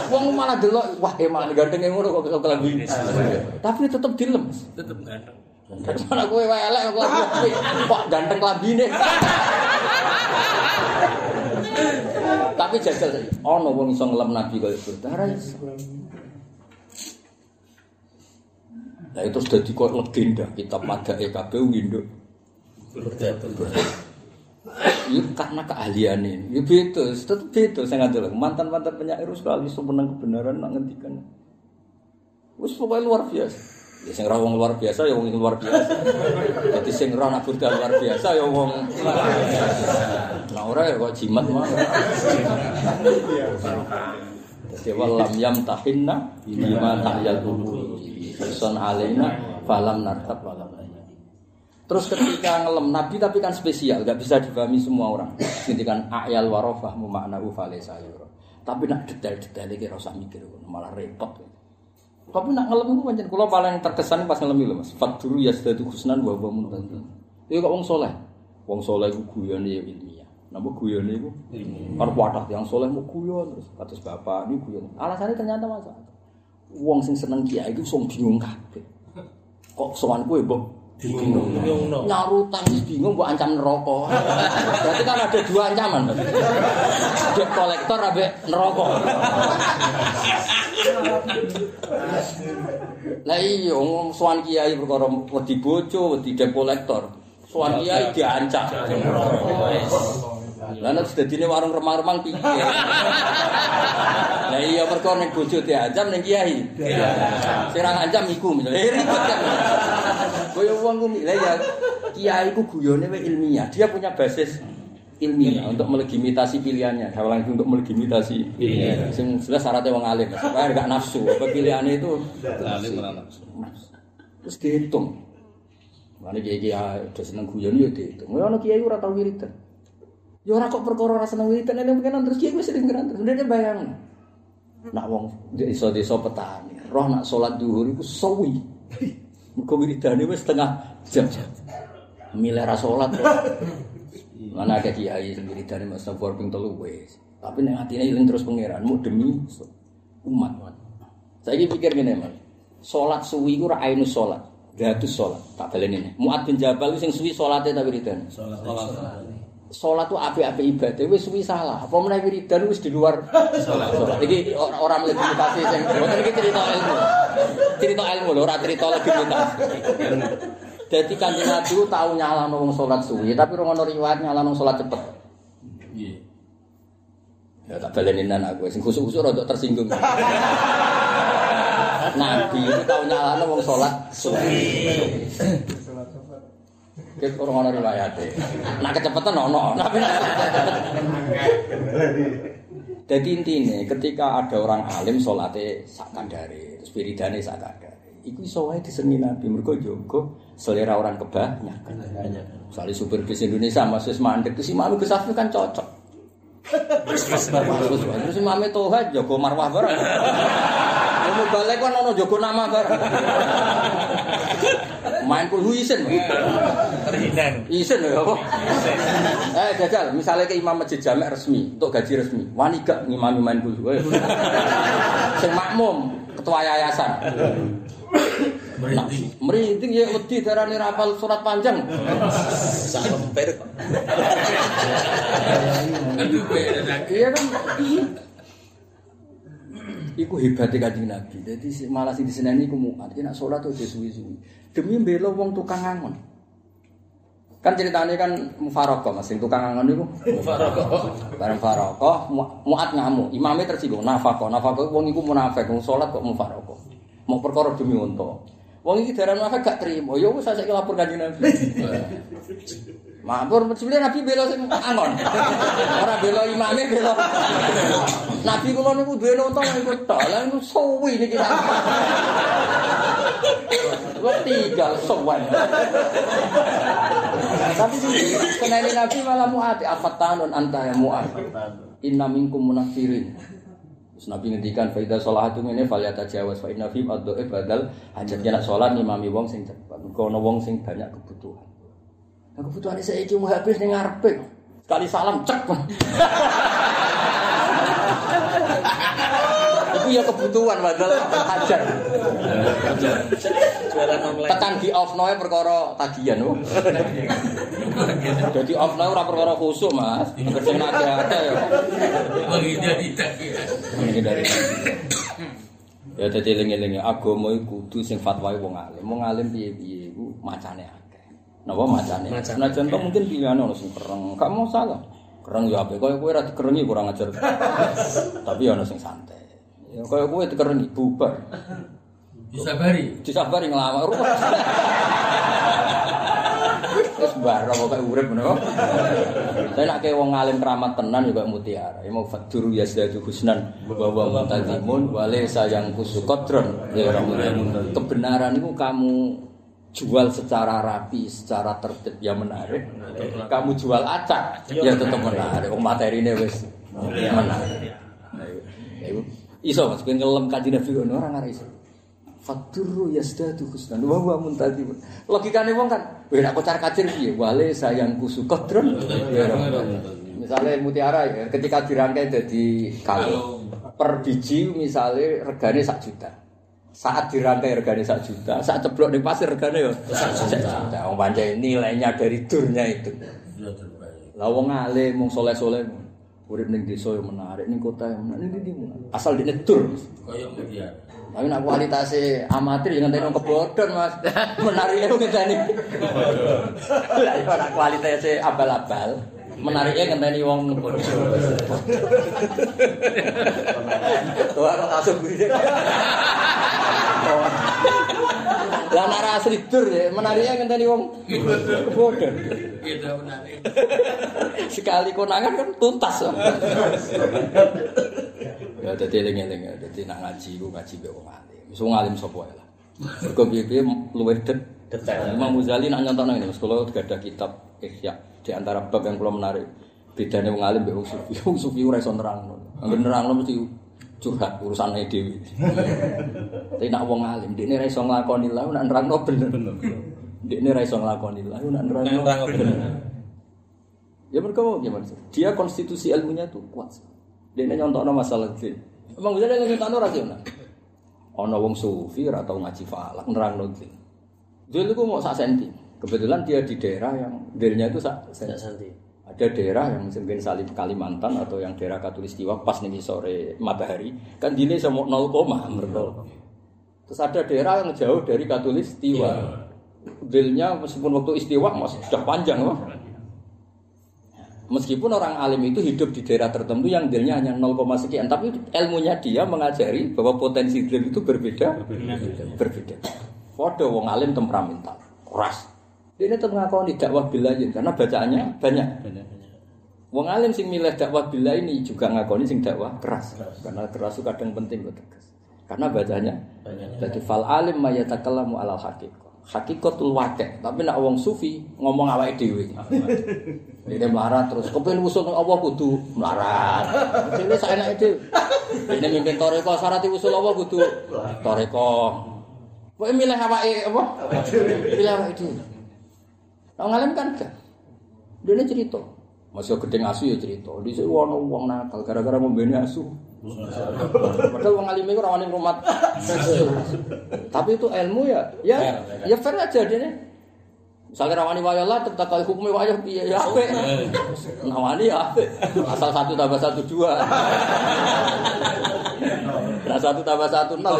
Wong malah delok wah emang ganteng ngono kok klambi. Tapi tetep dilem. Tetep ganteng. Mana kowe wae elek kok klambi kok ganteng klambine. Tapi jajal ana wong iso ngelem nabi kaya gitu. Ora iso. Nah itu sudah di kok legenda kitab pada EKB induk. Itu karena keahlian ini. Ya beda, tetap beda saya nggak tahu. Mantan mantan penyair sekali semenang kebenaran nak ngendikan. Wes pokoknya luar biasa. Ya sing rawong luar biasa ya wong luar biasa. Jadi sing ra nak budal luar biasa ya wong Nah ora ya kok jimat mah. Jadi walam yam tahinna bima tahyal. Son alaina falam nartab walam. Terus ketika ngelem Nabi tapi kan spesial, gak bisa dipahami semua orang. Ngendikan ayal warofah mumaknahu falesa yura. Tapi nak detail-detail iki ora usah mikir malah repot. Tapi nak ngelem itu pancen kula paling terkesan pas ngelem lho Mas. Fadru yasdadu husnan wa wa muntazil. Iku kok wong saleh. Wong saleh iku guyone ya ilmiah. Napa guyone iku? Arep wadah yang saleh mau guyon terus kados bapak ini guyon. Alasannya ternyata Mas. Wong sing seneng kiai iku sing bingung kabeh. Kok sowan kowe mbok bingung. Wis bingung mbok ancam neraka. Berarti kan ada dua ancaman. Dek kolektor ambek neraka. Lah iya wong sowan kiai perkara wedi bojo, wedi dep kolektor. Sowan kiai diancam. Lah nek dadine warung remang-remang piye? Lah iya perkara ning bojo diancam ning kiai. Sing ra ngancam iku misale Eh, ribet kan. Kaya wong ku lah ya kiai ku guyone ilmiah. Dia punya basis ilmiah untuk melegitimasi pilihannya. Saya ulang untuk melegitimasi. Iya. Sing jelas syaratnya wong alim, supaya enggak nafsu. Apa pilihannya itu Alim ora nafsu. terus dihitung. Mana kiai kiai udah seneng guyon ya dihitung. Ya ono kiai ora tau wiridan. Ya ora kok perkara ora seneng wiridan eling pengenan terus kiai wis sering geran terus ndek bayang. Nak wong desa-desa petani, roh nak salat zuhur iku suwi. Muga wiridane wis setengah jam. Milih ra salat. Mana ada kiai sing wiridane mas sabar ping telu wis. Tapi nek atine eling terus pangeran mau demi umat. Saiki pikir ngene, Mas. Salat suwi ku ora ainus salat. Datus salat. Tak baleni ini. Muat bin Jabal sing suwi salate ta wiridan. Salat tu apik-apik ibadah wis suwi salah. Apa meneh wiridan wis di luar salat. Iki ora ora mlebimitasi sing mboten iki cerita ilmu. Cerita ilmu lho, ora cerita legitimitas. Dadi kanjeng Nabi ku tau nyalahno wong salat suwi, tapi ora ono riwayat nyalahno salat cepet. Iya. Ya tak baleni nan aku sing khusuk-khusuk rada tersinggung. Nabi itu tau nyalahno wong salat suwi. Kita orang orang riwayatnya. Nah kecepatan ono, tapi Jadi intinya ketika ada orang alim sholatnya sak kandare, terus wiridane sak kandare. Iku iso wae diseni Nabi mergo jogo selera orang kebanyakan. Misalnya supir bis Indonesia Mas wis mandek terus Imam Gus Safi kan cocok. Terus Imam Toha jogo marwah bareng. Mau balik kan ono jogo nama bareng. Main pul isin. Terhindar. Isin lho apa? Eh jajal, misalnya ke imam masjid jamek resmi, untuk gaji resmi. Wani gak ngimami main pul. Sing makmum, ketua yayasan. Merinting ya wedi darani rapal surat panjang. Aduh, beda lagi. Iya kan? Iku hebatnya kanjeng Nabi. Jadi malah sing diseneni iku muat. Ki nak salat tuh suwi-suwi. Demi mbela wong tukang angon. Kan ceritanya kan mufarokoh mas, sing tukang angon itu mufarokoh. Bareng mufarokoh, mu- muat ngamuk. Imamnya tersinggung, nafakoh, nafakoh. Wong iku munafik, wong salat kok mufarokoh. Mau perkara demi unta. Wong iki darah munafik gak terima. Ya wis saya lapor kanjeng Nabi. Mampur sebenarnya Nabi bela sing angon. Ora bela imame bela. Nabi kula niku duwe nonton niku tok. Lah niku suwi niki. Wong tinggal sowan. Tapi kenali Nabi malah muat afatanun anta ya muat. Inna minkum munafirin. Terus Nabi ngendikan faida sholatu ini faliyata jawas fa inna fim ad-dhaif badal hajatnya nak sholat ngimami wong sing cepet. Mergo ana wong sing banyak kebutuhan. Nah, kebutuhan saya mau habis ning ngarepe. Sekali salam cek. Itu ya kebutuhan padahal hajar. jualan online. Tekan di off noe perkara tagihan. Jadi off ora perkara khusuk, Mas. Kerja ada ada ya. Bagi dia tidak ya. Dadi eling-eling agama iku kudu sing fatwa wong alim. Wong alim piye-piye iku macane akeh. Napa macane? Senajan to mungkin pilihane ono sing kereng, gak mau salah. Kereng ya apik, koyo kowe ora dikerengi kurang ajar. Tapi ono sing santai. Ya koyo kowe dikerengi bubar. Disabari. Disabari ngelawak ruwet. Wis bareng kok urip ngono. Saya nak ke wong alim keramat tenan juga mutiara. Ya mau fadur yazdadu husnan wa wa muntazimun wa laysa yang kusukotron. Ya orang kebenaran itu kamu jual secara rapi, secara tertib ya menarik. Kamu jual acak ya tetap menarik. Wong materine wis menarik. Nah, iku iso Mas ben ngelem kanjeng Nabi ngono ora ngare iso. Fadurru yasdadu husnan wa huwa muntazim. Logikane wong kan, wis nek kocar kacir piye? Wale sayang kusu kodron. Ya, Misalnya mutiara ya, ketika dirangkai jadi kalung per biji misalnya regane sak juta. Saat dirangkai regane sak juta, saat ceblok di pasir regane ya sak juta. Wong pancen nilainya dari durnya itu. Lah wong alim, wong soleh-soleh urip ning desa yang menarik, ning kota yang menarik, ning ndi. Asal dene dur. Kaya mutiara. Tapi nak kualitasnya amatir yang ngenteni wong kebodhon, Mas. Menariknya wong ngenteni. Lah ya nak kualitasnya abal-abal. Menariknya ngenteni wong kebodhon. Tuh aku langsung gurine. Lah nak ra asli dur ya, menariknya ngenteni wong kebodhon. Kita menarik. Sekali konangan kan tuntas. Ya dadi eling-eling ya, dadi nak ngaji ku ngaji mbek wong alim. Wis wong alim sapa lah. Mergo piye-piye luwih det Detail. Imam Ghazali nak nyontokno ngene, kula gak ada kitab Ihya di antara bab yang kula menarik. Bedane wong alim mbek wong sufi. Wong sufi ora iso nerangno. Angger nerangno mesti curhat urusane dhewe. Tapi nak wong alim, dekne ora iso nglakoni lah, nak nerangno bener. Dekne ora iso nglakoni lah, nak nerangno bener. Ya mereka gimana sih? Dia konstitusi ilmunya tuh kuat. Dia nyontok masalah itu. Emang bisa dia nyontok rasional. Ono wong sufi atau ngaji falak nerang nonton. Dia itu mau sak senti. Kebetulan dia di daerah yang daerahnya itu sak senti. Ada daerah yang mungkin salib Kalimantan atau yang daerah Katulistiwa pas nih sore matahari kan dini semua 0 koma mereka. Terus ada daerah yang jauh dari Katulistiwa. Bilnya meskipun waktu istiwa masih sudah panjang loh. Meskipun orang alim itu hidup di daerah tertentu yang delnya hanya 0, sekian, tapi ilmunya dia mengajari bahwa potensi del itu berbeda, berbeda. Fodo wong alim temperamental, keras. Dia ini tetap ngakoni dakwah bilayin karena bacaannya banyak. Wong alim sing milih dakwah bila ini juga ngakoni sing dakwah keras. Karena keras itu kadang penting kok tegas. Karena bacanya jadi fal alim mayatakallamu alal haqiqah. Hakikatul wakil, tapi nak wong sufi ngomong awake dhewe. Ini melarat terus, kepen usul nang Allah kudu melarat. Ini saya enak itu. Ini mimpin toreko syarat usul Allah kudu toreko. Kok milih awake apa? Milih awake dhewe. Nah, ngalim kan gak. Ini cerita. Masih gedeng asu ya cerita. Sini ada uang nakal gara-gara membeli asu. Padahal uang alim itu rawanin rumah. Tapi itu ilmu ya, ya, ya fair aja nih. Misalnya rawani wayah lah, tetap kali hukumnya wayah piye ya ape. Nawani ya ape. Asal satu tambah satu dua. Nah satu tambah satu nol.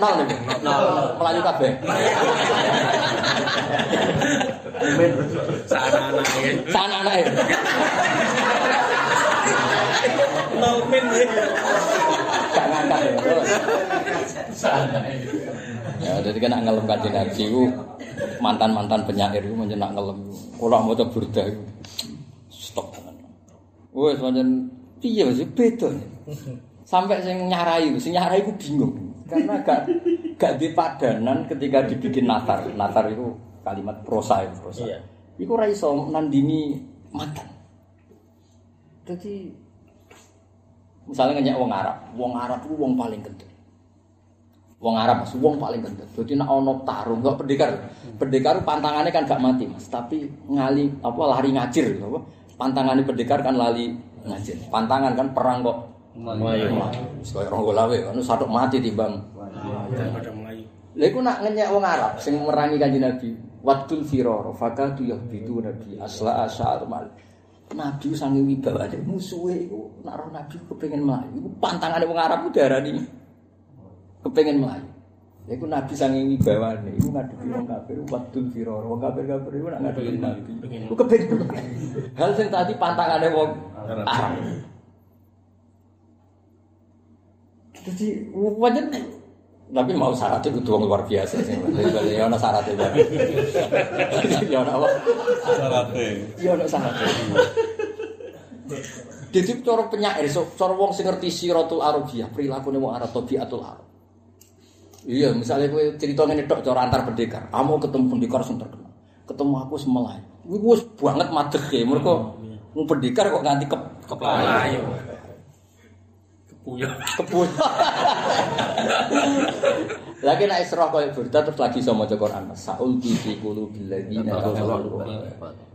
Nol nih. Nol. Melayu kabeh. Sana anaknya. Sana anaknya. Nol min ya. Gak ngangkat ya. Ya, jadi kan ngelem kaji nabi itu mantan-mantan penyair itu menjenak ngelem. Kalau mau coba burda stop. Wes pancen piye sih beda. Sampai sing nyarai, sing nyarai itu bingung. Karena gak gak di padanan ketika dibikin natar. Natar itu kalimat prosa itu prosa. Iya. Iku ra iso nandini mantan. Jadi misalnya ngenyek wong Arab, wong Arab itu wong paling gendut. Wong Arab mas, wong paling gendut. Jadi nak ono tarung, enggak pendekar. Pendekar pantangannya kan gak mati mas, tapi ngali apa lari ngajir, apa? Pantangannya pendekar kan lari ngajir. Pantangan kan perang kok. Melayu. Sekaya orang golawe, kan satu mati timbang. Daripada Melayu. Lha iku nak ngenyek wong Arab sing merangi Kanjeng Nabi, Wadul firara fakatu yahbitu nabi asla asyar mal. Nabi sange wibawane musuhe iku nak roh Nabi kepengin mlayu. Iku pantangane wong Arab ku diarani kepengin mlayu. Ya iku Nabi sange wibawane iku ngadepi wong kafir wadul firor. Wong kafir-kafir iku nak ngadepi Nabi. Iku kepengin. Hal sing tadi pantangane wong Arab. Jadi wajan tapi mau syaratnya kudu wong luar biasa sih. Bali ana syaratnya Bang. Ya ana apa? Salate. Ya ana syaratnya. Jadi cara penyair, so, cara wong sing ngerti siratul arabiyah, prilakune wong Arab tabiatul Arab. Iya, misalnya kowe cerita ngene tok cara antar pendekar. Kamu ketemu pendekar sing terkenal. Ketemu aku semelai. Iku wis banget madege, mergo wong pendekar kok nganti ke Ayo. Kepuyo. kebun. Lagi nek Isra koyo berita terus lagi iso maca Quran. Saul fi qulubil ladzina kafaru.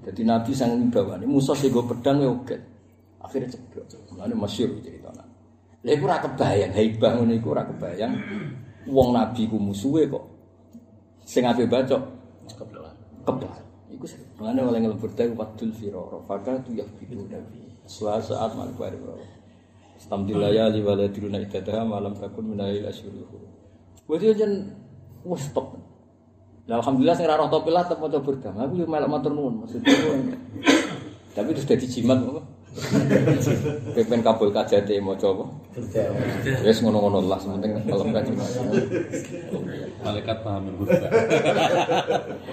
Jadi Nabi sang wibawane musuh sing go pedang ya oke. Akhirnya ceblok. Mulane masyhur ceritanya. Lha iku ora kebayang, haibah ngono iku ora kebayang. Wong Nabi ku musuhe kok. Sing ape bacok kebal. Iku mulane oleh ngelebur ta wadul firara. Faka tu yaqidu nabi. Suatu saat mal bari Alhamdulillah ya li waladiluna idadaha malam takun minayil asyuruhu. Berarti jen wis top. Lah alhamdulillah sing ora roh topilah tetep maca berkah. Aku yo melok matur maksudku. Tapi terus dadi jimat? Kepen kabul kajate maca apa? Wis ngono-ngono lah penting kalau enggak jimat. Malaikat paham.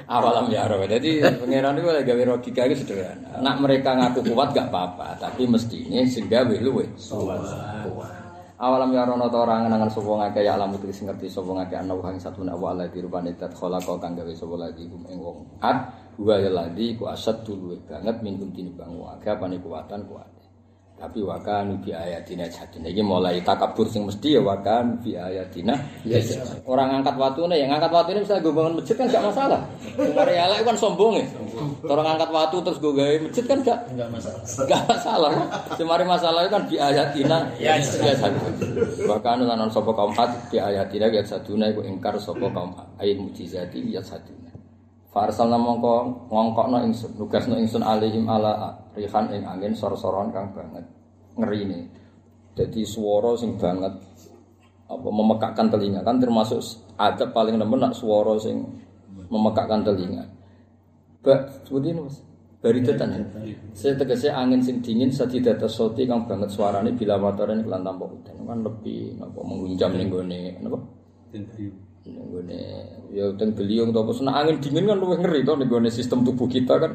Awalam ya roh. Jadi pangeran itu lagi gawe logika itu sederhana. Nak mereka ngaku kuat gak apa-apa, tapi mestinya sing gawe luwe. Awalam ya rono ta orang ngenangan sapa ngake ya alam sing ngerti sapa ngake ana wong satu nak wa ala dirupane dat khalaqa kang gawe sapa lagi kum ing wong at wa ya ladi ku asad dulu banget minggu tinimbang wa aga pane kuwatan kuat. Tapi wakan bi ayatina jadine iki mulai takabur sing mesti ya wakan bi ayatina. Orang ngangkat watune ya ngangkat watune bisa gue bangun masjid kan gak masalah. Mari elek kan sombong ya. Orang ngangkat watu terus gue gawe masjid kan gak Enggak masalah. Gak masalah kan. Semari masalah itu kan di ayatina ya satu. Bahkan lan sapa kaum hat di ayatina ya saduna iku ingkar sapa kaum ayat mujizati ya saduna. Farsalna mongko ngongkokno ingsun nugasno ingsun alihim ala rihan ing angin sor-soron kang banget ngerine. Jadi swara sing banget apa memekakkan telinga kan termasuk adab paling nemen nak swara sing memekakkan telinga. Bak, seperti ini mas. Bari tetan ya. Saya tegese angin sing dingin sadidata soti kang banget suarane bila matoren kelan tanpa udan kan lebih napa mengunjam ning gone napa ning gone ya teng beliung to seneng angin dingin kan luwih ngeri to ning gone sistem tubuh kita kan.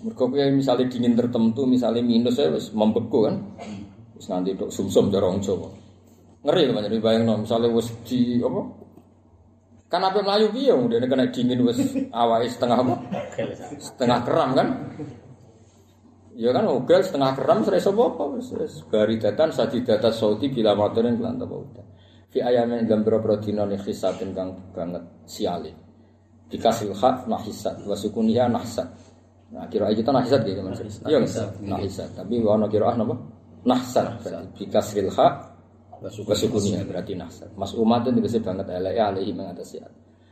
Mergo kowe misalnya dingin tertentu misalnya minus ya wis membeku kan. Wis nganti tok sumsum cara wong Jawa. Ngeri to pancen bayangno misalnya wis di apa Kan apa melayu piye wong dene kena dingin wis awake setengah apa? Setengah keram kan? Ya kan ogel setengah keram wis wis bari datan sadidata sauti bila matoren kelan ta udan. Fi ayamin dalam boro dina ni khisatin kang banget siale. Dikasil hak nahisat wa sukuniha nahsat. Nah kira kita nahisat gitu Mas. Iya nahisat. Tapi ono kira napa? Nahsat. Dikasril hak Wasukuniya berarti nahsat. Mas umat itu dikasih banget elek ya alaihi mengatasi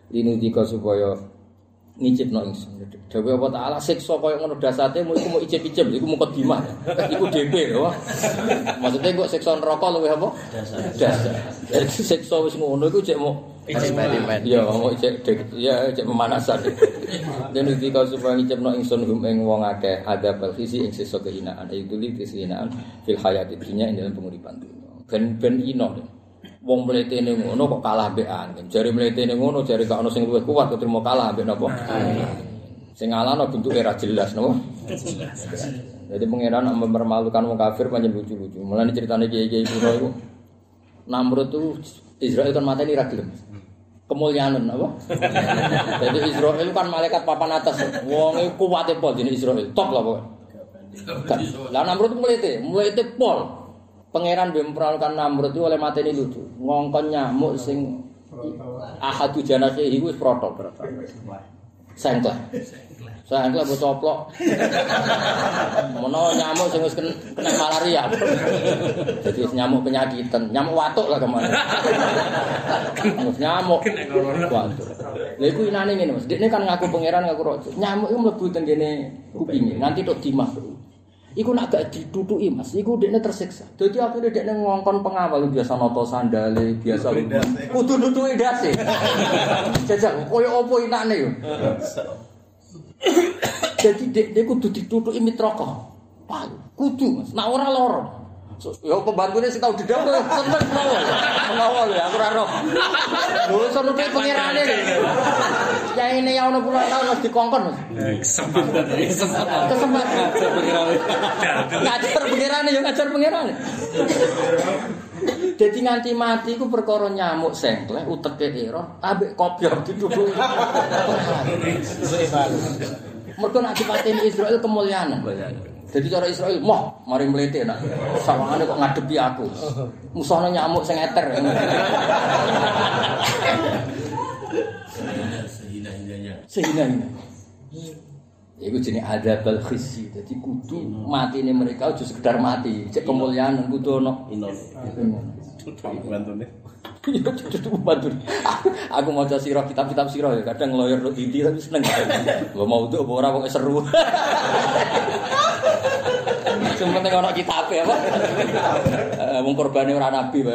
Linu dika supaya ngicip no ingsun. Dewa apa ta'ala siksa kaya ngono dasate mau iku mau icip-icip iku mau kodimah. Iku DP lho. Maksudnya kok siksa neraka luwih apa? Dasar. Jadi siksa wis ngono iku cek mau Eksperimen. Ya, mau cek ya cek pemanasan. Dan dika supaya ngicip no ingsun hum ing wong akeh ada balkisi ing sisa kehinaan. Itu li kehinaan fil hayati dunya ing dalam penguripan dunya. Ben ben ino. Wong mletene ngono kok kalah mbek angin. Jari mletene ngono jari gak ono sing luwih kuat kok trimo kalah mbek napa? Sing alano bentuke ra jelas napa? Jadi pangeran nak mempermalukan wong kafir pancen lucu-lucu. Mulane ceritane kiai-kiai kuno iku Namrud tuh Israel kan mateni ra gelem. Kemuliaan apa? Jadi Israel kan malaikat papan atas. Wong iku kuwate pol jenenge Israel. Top lah pokoknya. Lah Namrud mlete, mlete pol. Pangeran bemperalkan Namrud itu oleh mateni lucu. Ngongkon nyamuk sing ahadu janase iku wis protok. Sengklek. Sengklek mbok coplok. Mono nyamuk sing wis kena, malaria. Jadi nyamuk penyakitan, nyamuk watuk lah kemana. Nyamuk. Watuk. Lha iku inane ngene Mas. Dekne kan ngaku pangeran ngaku raja. Nyamuk iku mlebu teng kene kupinge nganti tok dimah. Iku nak gak ditutuki Mas, iku dekne tersiksa. Dadi akhirnya dekne ngongkon pengawal biasa noto sandale, biasa kudu nutuki dase. Jajak koyo opo inane yo. Jadi dek dek kudu ditutuki mitraka. Wah, kudu Mas. Nak ora loro. So, ya pembantunya sih tahu di dalam seneng mawon. Mawon ya, aku ora roh. Lho iso nutuki pengirane. Ya ini ya ono puluhan tahun Mas dikongkon Mas. Kesempatan. Kesempatan. ngajar pengirane yo ngajar pengirane. Jadi nganti mati ku perkara nyamuk sengkleh uteke ira ambek kopior dituduki. Mergo nak dipateni Israel kemuliaan. Jadi cara Israel, moh, mari melete nak. Sawangane kok ngadepi aku. Musuhnya nyamuk sing eter. Sehina-hinanya. Sehina-hina. Iku jenis adabal khisi. Jadi kudu mati ini mereka aja sekedar mati. Cek kemuliaan kudu ono. Inon. Bantu Iya, cucu bantu. Aku mau sirah kitab-kitab sirah ya. Kadang ngeloyor lo inti tapi seneng. Gak mau tuh apa ora kok seru. Sementing ono kitab ya, Pak. Eh, Wong korbane ora nabi. Pak.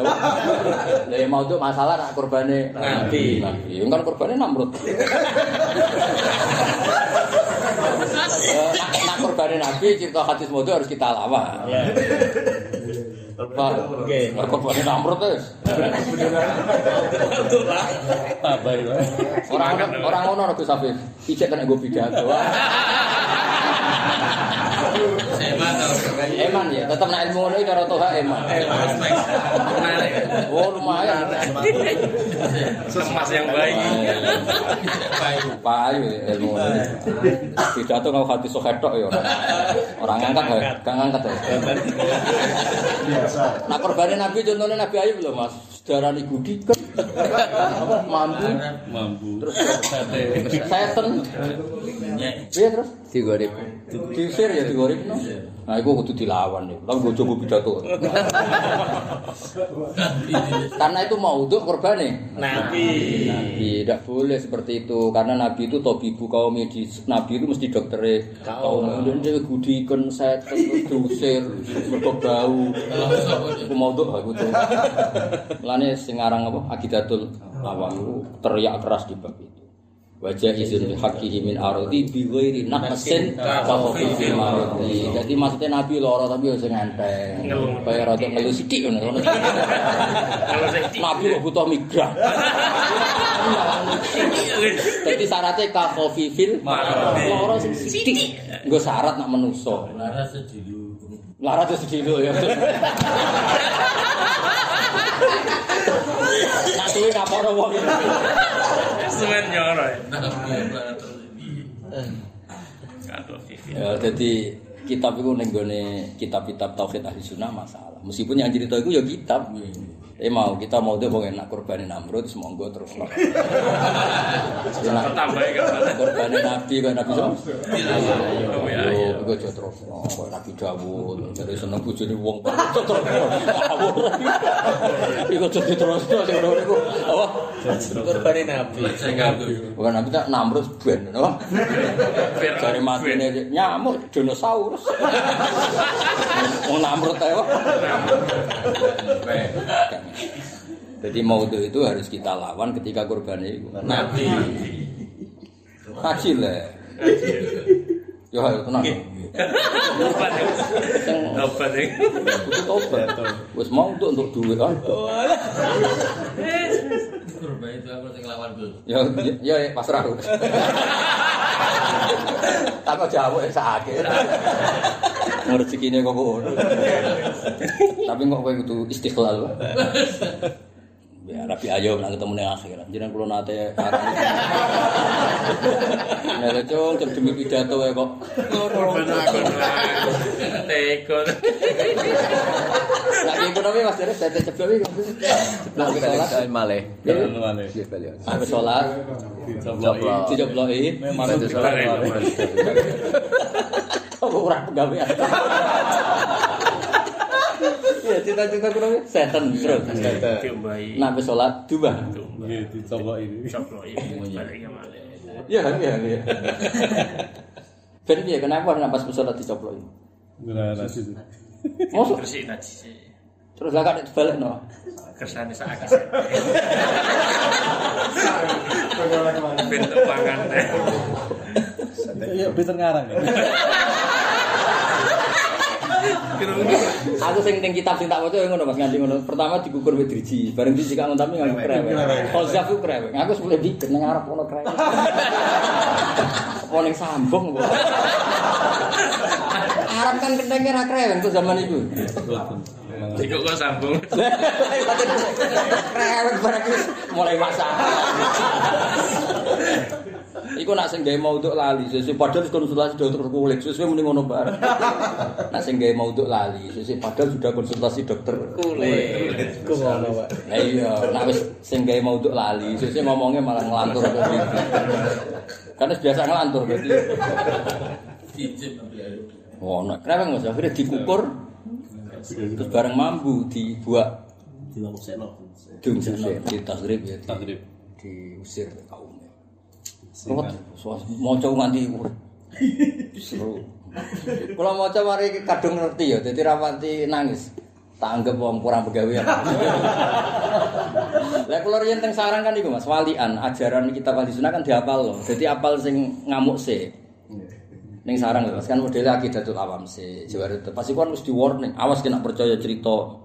Ya mau tuh masalah nak korbane Nabi. Nabi. Yang kan korbane Namrud. Eh, nak, nak korbane nabi cerita hadis modho harus kita lawan. Pak, Oke. nak korbane Namrud wis. Apa itu? Orang orang ngono ora Gus Afif. Ijek kena nggo pidato. Saya tahu. Eman ya, tetap nak ilmu ngono cara toha eman. Menarik. Oh lumayan. Kemas yang baik. Baik. Payu ya, ilmu ngono. Pidato kau hati sok ketok ya orang. Ngangkat ya, gak ngangkat ya. Biasa. Nah korbannya Nabi contohnya Nabi Ayub loh mas. Sejarah ibu diket. Apa, Mampu. Mampu. Terus seten. Iya terus. Digorip. Diusir ya digoreng no. Nah itu kudu dilawan ya. Tapi gue coba pidato. Karena itu mau untuk korban nih. Nabi. Nabi tidak boleh seperti itu karena Nabi itu tobibu kaum di Nabi itu mesti doktere kaum dan dia gudikan set terus diusir mergo bau aku mau tuh aku tuh melane sing aran apa akidatul awam itu teriak keras di bab itu wajah izin hakihi min arodi biwiri nafsin kafofi fi marodi jadi maksudnya nabi loro tapi harus ngenteng bayar rada sedih, sidik nabi kok butuh migran jadi syaratnya kafofi fil loro sidik gue syarat nak menuso laras sedilu laras sedilu ya. Nah, tuh kenapa orang wong. Semen ya, nyoro. Ya dadi kitab iku ning gone kitab-kitab tauhid ahli sunnah masalah. Meskipun yang cerita iku ya kitab. Eh mau kita mau tuh wong enak korbanin Namrud semonggo terus lah. Tambah kan. korbanin Nabi kan Nabi sama. Oh ya. Iku aja terus no, kok Nabi Dawud, dari seneng bojone wong terus terus. Ngawur. Iku aja terus terus sing ngono iku. Apa? Korbane Nabi. Bukan Nabi tak Namrud ben? Dari matine nyamuk dinosaurus. Wong Namrud ae. Jadi maudhu itu harus kita lawan ketika korban itu. Nabi. Ngaji lah. Yo ayo tenang. Obat ya. Obat ya. Itu tobat. Wis mau untuk untuk duit kan. Kurban itu aku sing lawan. Ya ya ya, pasrah. Tak kok jawab sakit. Rezekine kok ngono. Tapi kok kowe kudu istiqlal. Ya Rabi ayo nak ketemu ning akhirat. Jenengan kula nate arani. Ya cung jam demi pidato wae kok. Tekon. Nak iki kono Mas Deres saya ceblok iki. Nah, salat. Malih. Jangan wale. Habis salat Dicobloki. dijobloki. Memang dicolek wale. Apa ora pegawai. Ya cita-cita kurang setan terus. Kembali. Nah, habis salat dua. Nggih, dicobloki. Coplok ini. Balik ke mana? Iya, iya, iya. Ben piye kenapa nek pas salat dicoplok ini? Nah, nasi itu. Mosok Gresik najis. terus lah kan dibalekno. Kersane sak akeh. Bentuk pangan. Iya, pinter ngarang. Aku sing ning kitab sing tak waca ngono Mas nganti ngono. Pertama dikukur wit driji, bareng driji kang tapi nganggo krewek. Konsep ku krewek. Aku sepuluh bikin nang arep ono krewek. Apa ning sambung apa? Arab kan kendenge ra krewek tuh zaman itu. Jika kok sambung. Krewek bareng mulai masalah. Iku nak sing gawe mauduk lali, sesuk padahal konsultasi dokter kulit, sesuai mending ngono bareng. Nak sing gawe mauduk lali, sesuk padahal sudah konsultasi dokter Kulit. Kok ngono, Pak? Lah iya, nak wis sing gawe mauduk lali, sesuk ngomongnya malah ngelantur. Karena biasa ngelantur berarti. Cicip tapi ayo. Ngono, kenapa Mas? Akhirnya dikukur terus bareng mambu dibuat diungsi di tasrif ya, di- Takrib. diusir kaumnya. Ruwet, maca nganti. Seru. Kalau maca mari kadung ngerti ya, dadi rapati nangis. Tak anggap wong kurang pegawean. Lah kula riyen teng sarang kan iku Mas, walian ajaran kita wali sunah kan dihafal loh. Dadi apal sing ngamuk sih. Ning sarang lho, kan modele akidatul awam sih. Jawara itu pasti kan mesti warning, awas kena percaya cerita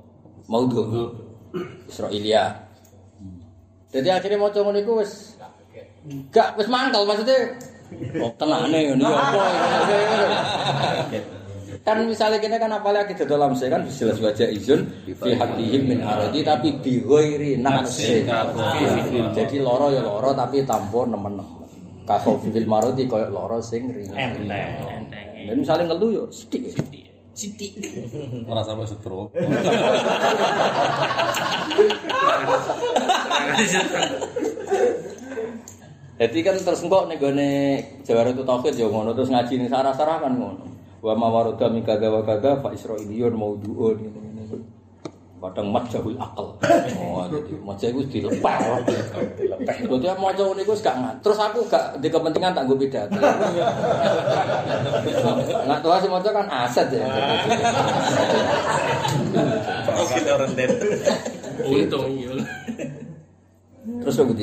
maudhu. Israelia. Jadi akhirnya mau ngono iku wis gak wis mangkel maksudnya. Oh tenane ngene ya apa kan misalnya kita kan apalagi akidah dalam saya kan jelas wajah izun fi hakihim min aradi tapi bi ghairi nafsi. Jadi loro ya loro tapi tanpa nemen-nemen. Kakau fil maradi koyo loro sing ringan. Dan misalnya ngeluh yo sithik. Sithik. Ora sampai stroke. Jadi kan terus nggak nih gone jawara itu tauhid ya ngono terus ngaji nih sarah sarah kan ngono. Wa mawaroda mikada wa kada fa Israiliyun mau duon gitu gitu. gitu. Padang mat jahul akal. Oh jadi maca itu dilepas. Dilepah. Jadi aku jauh nih gue sekarang. Terus aku gak di kepentingan tak gue beda, Nggak tahu sih maca kan aset ya. orang rendet. Untung. Iya. Terus aku.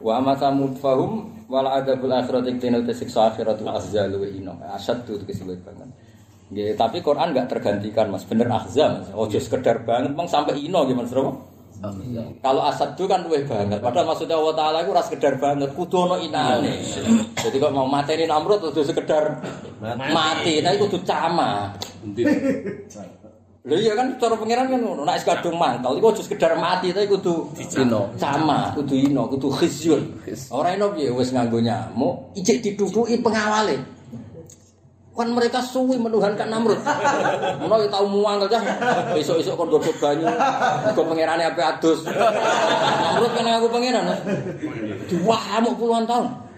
Wa ama samud fahum wala adabul akhirat iktinal tasiksa akhiratul ahzal wa ino. Asad tuh kesebut banget. Nggih, tapi Quran enggak tergantikan Mas. Bener ahzal. Mas. Ojo sekedar banget Bang sampai ino gimana Mas Kalau asad itu kan luwih banget. Padahal maksudnya Allah Ta'ala itu ras sekedar banget. Kudu ono inane. Jadi kok mau mateni Namrud kudu sekedar mati. Tapi kudu cama. Lha iya kan cara pangeran kan ngono, nek kadung mantel iku aja sekedar mati tapi kudu Ino. sama, kudu ino, kudu khizyun. Ora ino piye wis nganggo nyamuk, ijik dituduki pengawale. Kan mereka suwi menuhankan Namrud. Ono ya tau muang aja. Besok-besok kon godhog banyu. Kok pangerane ape adus. Namrud kan aku pangeran. Diwamuk puluhan tahun.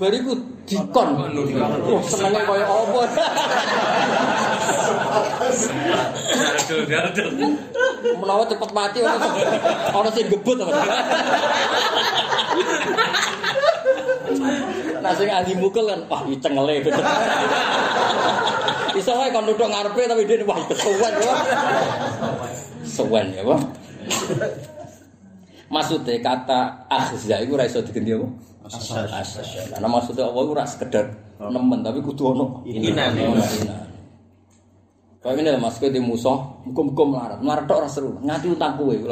Bariku dikon. Wah, senenge kaya apa. Menawa cepet mati ono sing gebut apa Nah sing ahli mukul kan wah iki cengele. Iso wae kon duduk ngarepe tapi dia wah kesuwen ya. Suwen ya, Pak. Maksudnya kata akhza itu ora iso diganti apa? Asas. Karena maksudnya apa itu ora sekedar nemen tapi kudu ono Inan. Ono inan. Kayak ini lah mas, kowe di musuh, muka-muka melarat, melarat tok ora seru, ngati utang kowe.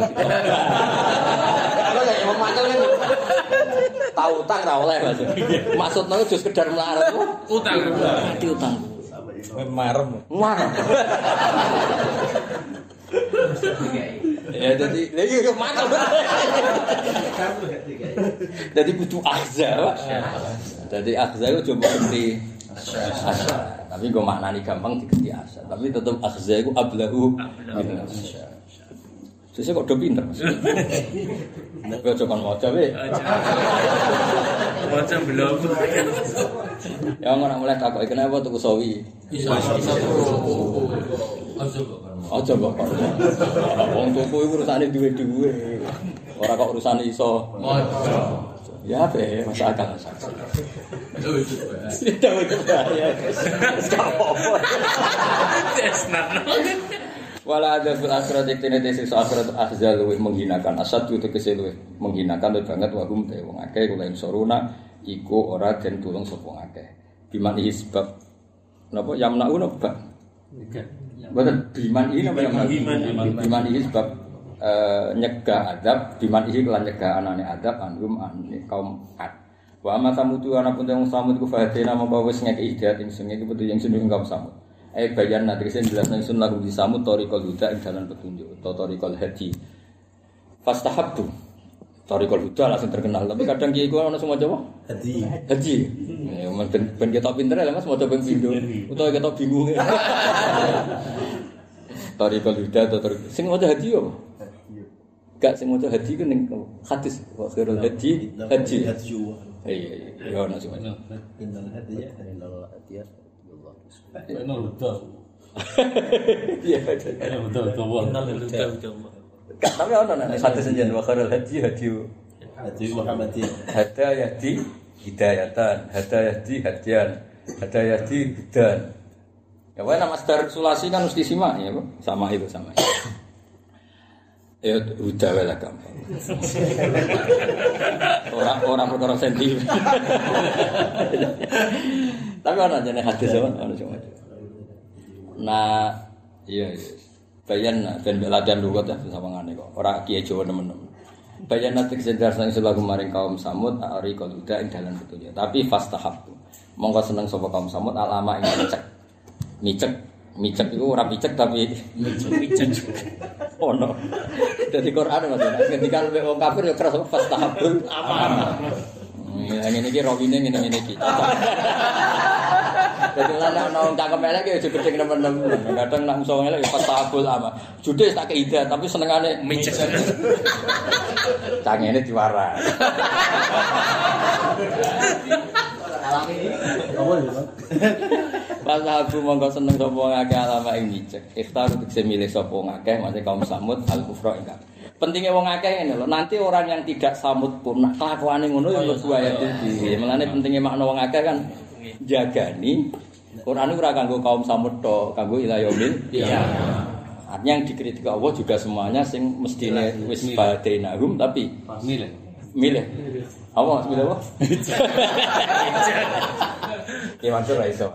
Kalau kayak emang makel kan, tahu utang ra oleh mas. Maksudnya itu sekedar melarat, Utang. ngati utang. Marem. Mana? Ya jadi, ya iya iya makel. Jadi kudu akhza. Jadi akhza itu coba ngerti asa. Tapi gue maknani gampang diganti asa. Tapi tetap akhza itu ablahu. Sesuk kok do pinter. Mas. Gue coba maca we. Macam belum. Ya ngono mulai takoki kenapa tuku sawi. Bisa bisa tuh. Aja kok. Aja kok. Wong tuku iku urusane duwe-duwe. Ora kok urusane iso. Ya ya, akal masuk akal. Oh, itu Pak. Tidak itu bahaya. apa-apa. Desnan. Wala ada fil akhirat iktine tesis akhirat ahzal luwih menghinakan asad itu kese luwih menghinakan luwih banget wa hum te wong akeh kula ing soruna iku ora den tulung sapa wong akeh. Biman ihi sebab napa yamna'u napa? Boten biman ihi napa yamna'u? Biman ihi sebab eh, nyegah adab biman ihi kelan nyegah anane adab anhum ane kaum ad. Wa amma samutu ana pun wong samut ku fahadena mongko wis ngekeki hidayat ing sing iki betul yang sing kaum samut. Eh bayan nanti saya jelas nang sun lagu di samut torikol huda ing jalan petunjuk torikol hadi. Fastahabtu. Torikul Huda langsung terkenal, tapi kadang kiai kuwi semua Jawa. Haji. Haji. Ya ben kita pinter lah Mas semua ben pindho. Utawa kita bingung. Torikul Huda atau Torik. Sing maca haji yo. Gak sing maca haji kan yang hadis wa haji haji. Iya iya. iya, iya, iya ya nasi sing maca. Innal hadiya innal haji ya. Inal huda. Iya betul. Inal huda Allah. Huda Gak tapi ono nek hadis jeneng wa khairul haji haji. Hadi Muhammadiyah. Hadayati hidayatan, hadayati hadian, hadayati hudan. Ya wae nama masdar sulasi kan mesti simak ya, Bu. Sama itu sama. Ya wae lah gampang. Orang orang perkara senti. Tapi ono jenenge hadis apa ono cuma. Nah, iya iya. Bayan ben beladan lugat ya sama ngene kok. Ora kiye Jawa nemen-nemen. Bayan nanti kesedar sang selaku maring kaum samud ari koluda ing dalan petunjuk. Tapi fastahabtu. Monggo seneng sapa kaum samud alama ing micek. Micek, micek itu ora micek tapi micek. Oh no. Jadi Quran Mas. Ketika wong kafir ya keras fastahabtu ama. Yang ini ki rawine ngene ngene iki. Jadi lah nak nong cakep elek ya juga gede nemen-nemen. Kadang nak musuh elek ya fastahabul ama. Judes tak keidah tapi senengane Micek. Cangene diwara. Apa ya, Bang? Pas aku monggo seneng sapa wong akeh alama ing micek. Ikhtar tegese milih sapa wong akeh maksud kaum samud al kufra ing kafir. Pentingnya wong akeh ngene lho, nanti orang yang tidak samud pun nak kelakuane ngono ya mlebu ayat iki. Mulane pentingnya makna wong akeh kan jagani Quran ora kanggo kaum samud tok, kanggo ila yaumil Iya. Artinya yang dikritik Allah juga semuanya sing mestine wis badainahum tapi Milih. milih. Apa milih apa? Ya maksud ra iso.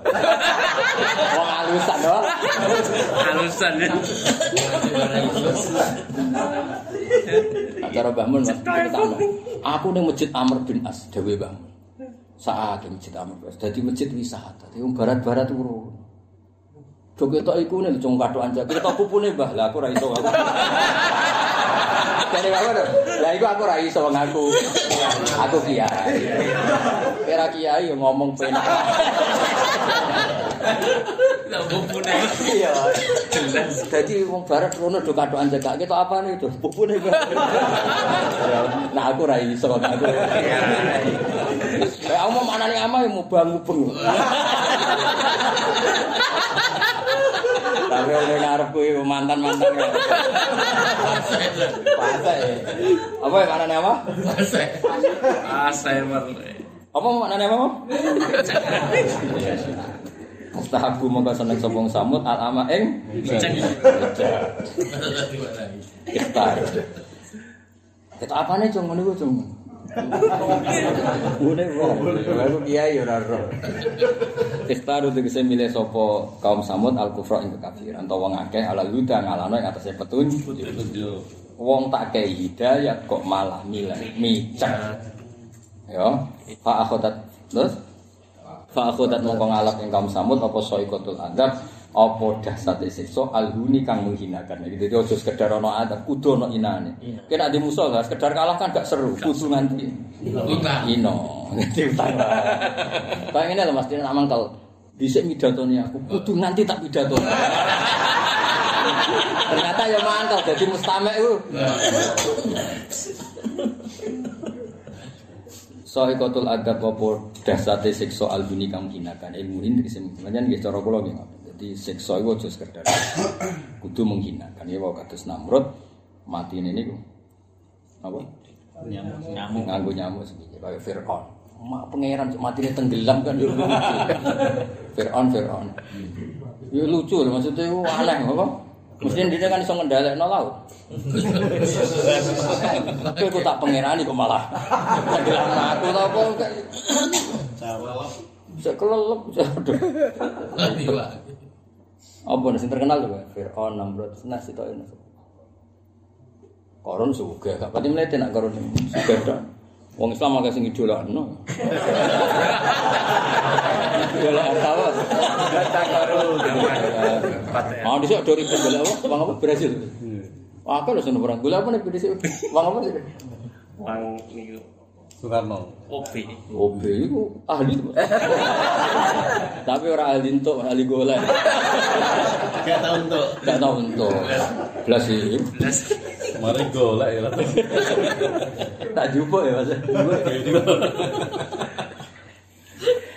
Wong alusan. Halusan ya. Acara Mbah Mun. Aku ning Masjid Amr bin As dewe Mbah Mun. Saat di Masjid Amr bin As dadi masjid wisata. Dadi wong barat-barat turun. Jok ketok iku nek cung katokan jak ketok pupune Mbah. Lah aku ra iso aku. Jadi apa? Lah iku aku ra iso wong aku. Aku kiai. Kira kiai yo ngomong penak. Lah bumbunya. Iya. Jelas. Jadi wong barat rono do katokan jak ketok apa? Pupune Mbah. Ya, Nah aku ra iso aku. Kayak aku mau mana nih ama yang mau bangun Tapi oleh ngarep kuwi mantan mantan ya. Pasa ya. Apa yang mana nih Apa mau mana nih ama? Mustahabu mongko seneng sopong samut al ama ing Ikhtar. Kita apa nih cung ngono cung? Ngene wae. Aku kiai ora ro. Ikhtar udah bisa milih sopo kaum samud al kufra ing kekafiran. Atau wong akeh ala huda ngalano ing atase petunjuk. Tunjuk. Wong tak kei hidayat kok malah milih micak. Ya, fa akhodat terus fa akhodat mongko ngalap ing kaum samud apa soikotul adab apa dasate siksa alhuni kang menghinakan. Jadi jadi ojo sekedar ono adab, kudu ono inane. Kena di musuh gak sekedar kalah kan gak seru, kudu nganti Utang. ino. Nganti utang. Kayak ngene lho Mas Dina mangkel. Dhisik midatoni aku, kudu nanti tak pidatoni. Ternyata ya mangkel jadi mustamek itu. Sohikotul adab apa dasate siksa albuni kang hinakan ilmu ini tegese menyen nggih cara kula nggih ngoten. Dadi siksa iku aja sekedar kudu menghinakan ya wae kados Namrud mati ini niku. Apa? Nyamuk. nganggo nyamuk sedikit kayak Fir'aun mak pangeran mati tenggelam kan yo lucu Fir'aun Fir'aun yo lucu loh maksudnya aneh apa mesti dia kan iso ngendhalekno laut tapi aku tak pangeran kok malah. Tenggelam aku tau apa bisa kelelep bisa aduh. Pak. apa nih sing terkenal tuh Fir'aun Namrud nah situ ini koron suga gak pati melihat nak koron suga dah Wong Islam agak sing idolakno. Idolak apa? Kata koron. Mau dhisik do ribet golek apa? Bang apa? Brasil. Wah, aku lho seneng perang. Golek apa nih dhisik? Bang apa sih? Wang niku Soekarno. opi. OB itu ahli. Tapi orang ahli untuk ahli golek. Gak tahu untuk. Gak tahu untuk. Belas sih. Belas. Mari golek ya. Tak jumpa ya mas.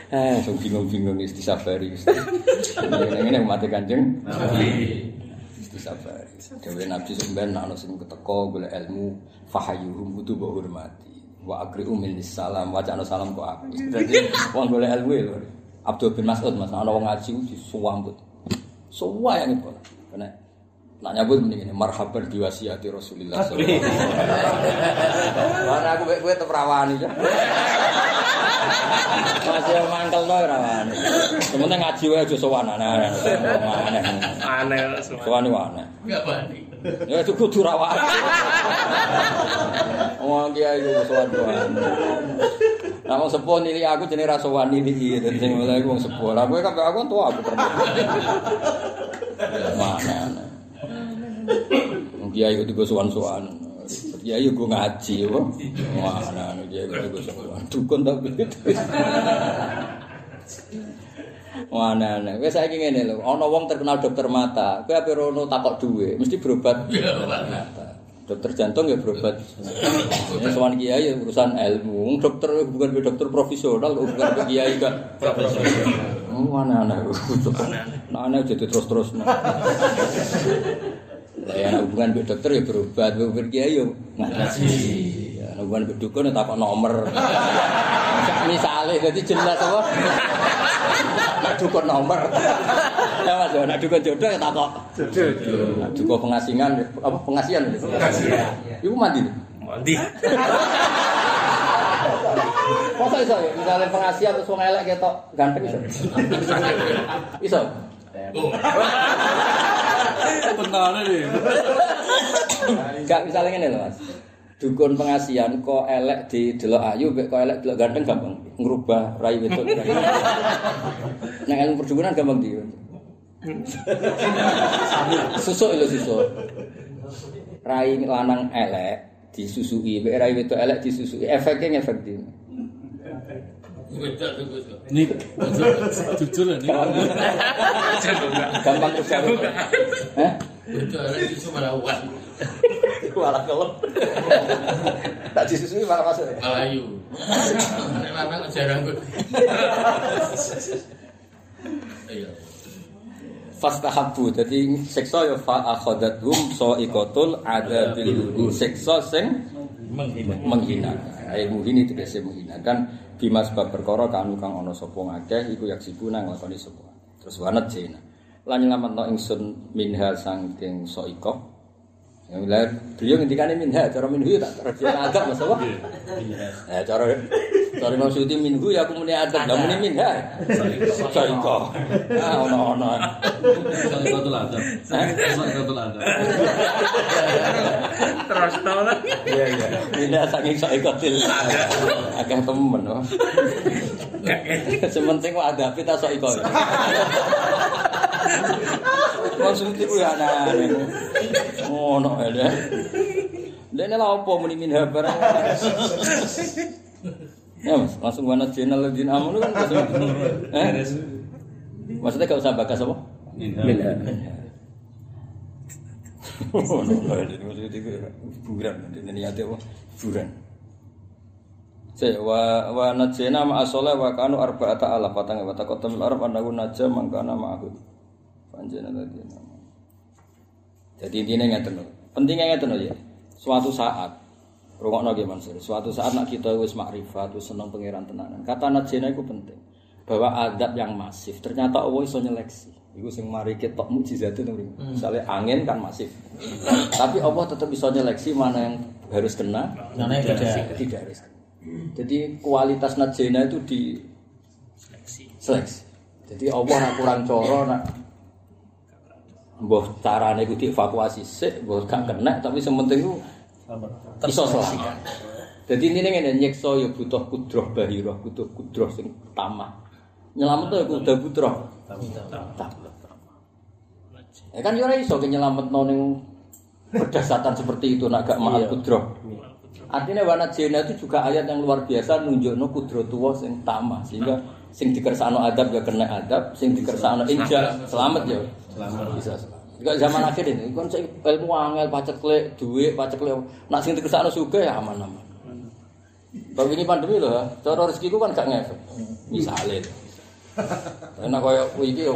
Eh, so bingung-bingung istisafari. Ini ini mati kanjeng. Istisafari. Dewi Nabi sebenarnya nak sing keteko golek ilmu fahayuhum kudu mbok hormati. Wa akriu min salam wacana salam kok aku. Jadi wong golek ilmu lho. Abdul bin Mas'ud Mas ana wong ngaji disuwambut. Semua yang itu. Karena nak nyambut mending ini marhaban diwasiati Rasulullah sallallahu alaihi wasallam. Mana aku kowe tetep rawani ya. Masih mangkel no rawani. Sementing ngaji wae aja sowan aneh. Aneh. Sowan aneh. Enggak bani. Ya itu kudu rawani. Wong kiai iku sowan sowan. Nah, wong sepuh nili aku jenenge ra sowan nili dadi sing mulai wong sepuh. Lah kowe kabeh aku tua aku pernah. Mana kiai itu gue sowan-sowan. Kiai gue ngaji apa? Mana kiai itu gue sowan. Dukun tapi. Mana aneh. Wes saiki ngene lho, ana wong terkenal dokter mata. Kowe ape rono takok duwe, mesti berobat. Dokter jantung ya berobat. Ini sowan kiai ya urusan ilmu. Dokter bukan dokter profesional, bukan kiai kan profesional. Mana aneh. Nah, aneh jadi terus-terus. Lah ya nek hubungan mbek dokter ya berobat, mbek mbek kiai yo ngaji. Ya nek hubungan mbek dukun ya takok nomor. Misale dadi jelas apa? Nek dukun nomor. Ya Mas, ya, nek dukun jodoh ya takok. Jodoh. Nek dukun pengasingan apa pengasian? Pengasian. Iku mandi. Mandi. Masa iso ya, misalnya pengasian terus wong elek ketok ganteng iso. Iso. Bentarnya nih. Enggak misalnya ngene lho Mas. Dukun pengasian kok elek di delok ayu mek kok elek delok ganteng gampang ngerubah rai wedok. Nek ilmu perdukunan gampang di. Susuk itu susuk. Rai lanang elek disusui, mek rai wedok elek disusui. Efeknya ngefek Beda tunggu Nih, jujur lah nih. Gampang terjawab. Hah? Beda lah justru malah uang. Malah kelem. Tak ini malah masuk. melayu, ayu. Nek lanang jarang kok. Iya. Fastahabu Jadi seksa ya fa'akhodat hum so'ikotul adabil Seksa sing menghinakan Ilmu ini tidak menghinakan bima sebab perkara kanu kang ana sapa ngakeh iku yaksibu nang nglakoni sapa. Terus wanat jena lan nyelametno ingsun minha saking sa'iqah yang lain beliau ngendikane minha cara minhu ya tak terus adab Mas apa ya cara cara Imam Suyuti minhu ya aku muni adab lah muni minha sa'iqah ah ono-ono Satu ada. Satu ada. Terus tau lah. Iya iya. Tidak saking sok ikotil. Agak temen. oh. Sementing kok ada kita sok Maksudnya itu ya aneh. Oh no ada. Dan lah apa muni min habar. Ya mas, langsung wana channel din amun kan langsung. Eh? Maksudnya gak usah bakas apa? Minha. Oh, no, no, hiburan, ini niatnya apa? Hiburan. Saya wa wa najena ma asola wa kanu arba'ata ala patang wa taqaddam al arab annahu naja mangkana ma'hud. Panjena tadi nama. Jadi intinya ngeten lho. Pentingnya ngeten lho ya. Suatu saat Rungokno nggih Mansur. Suatu saat nak kita wis makrifat, wis seneng pangeran tenanan. Kata najena iku penting. Bahwa adab yang masif ternyata Allah iso nyeleksi. Iku sing mari ketok mukjizat itu Misalnya angin kan masif. Tapi Allah tetap bisa nyeleksi mana yang harus kena, Mana yang tidak. tidak harus kena. Jadi kualitas najena itu di seleksi. Jadi Allah nak kurang coro nak Mbah carane iku dievakuasi sik, mbah gak kena tapi sementing iku iso selamat. Jadi ini ngene nyekso ya butuh kudroh bahirah, butuh kudroh sing tamah. Nyelamet ya kudu kudroh. Tamah. Ya kan yo ora iso nyelametno ning berdasarkan seperti itu nak gak mahal kudroh. Artinya wana jena itu juga ayat yang luar biasa nunjukno kudroh tuwa sing tamah sehingga sing dikersakno adab gak kena adab, sing dikersakno inja selamat ya. Selamat bisa selamat. Juga zaman akhir ini, kan saya ilmu angel, pacet klik, duit, pacet klik. Nak sing dikersakno suga ya aman-aman. Tapi ini pandemi loh, ya. cara rezekiku kan gak ngefek. Misalnya, enak kaya iki yo.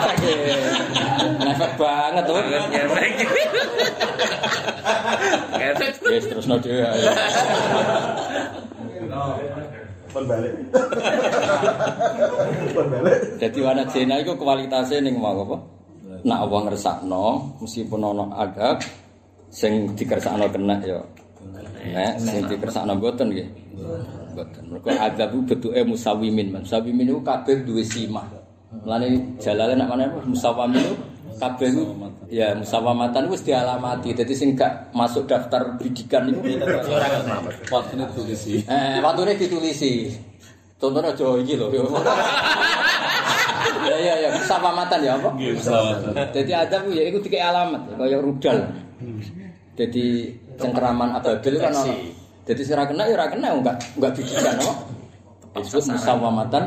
Ngefek ya. Ngefek banget tuh. Ngefek. Ngefek. Terus no dhewe ayo. Pun balik. Jadi wana jena itu kualitasnya ning mau apa? Nak Allah ngersakno, meskipun ono adab, sing dikersakno kena ya. Nek sing dikersakno mboten nggih. Mboten. Mergo adab itu bentuke musawimin. Musawimin itu kabeh duwe simah. Mulane jalale nak mana musawamin itu kabeh ya musawamatan wis dialamati. Dadi sing gak masuk daftar bidikan itu ora kenapa. Waktunya tulis sih. Eh, waktunya ditulisi. Contohnya aja iki lho. Ya ya ya, musawamatan ya apa? Selamat. Jadi adab ya iku dikek alamat kaya rudal. Jadi cengkeraman ababil kan ono. Jadi sing ora kena ya ora kena enggak enggak bidikan apa? Disebut musawamatan.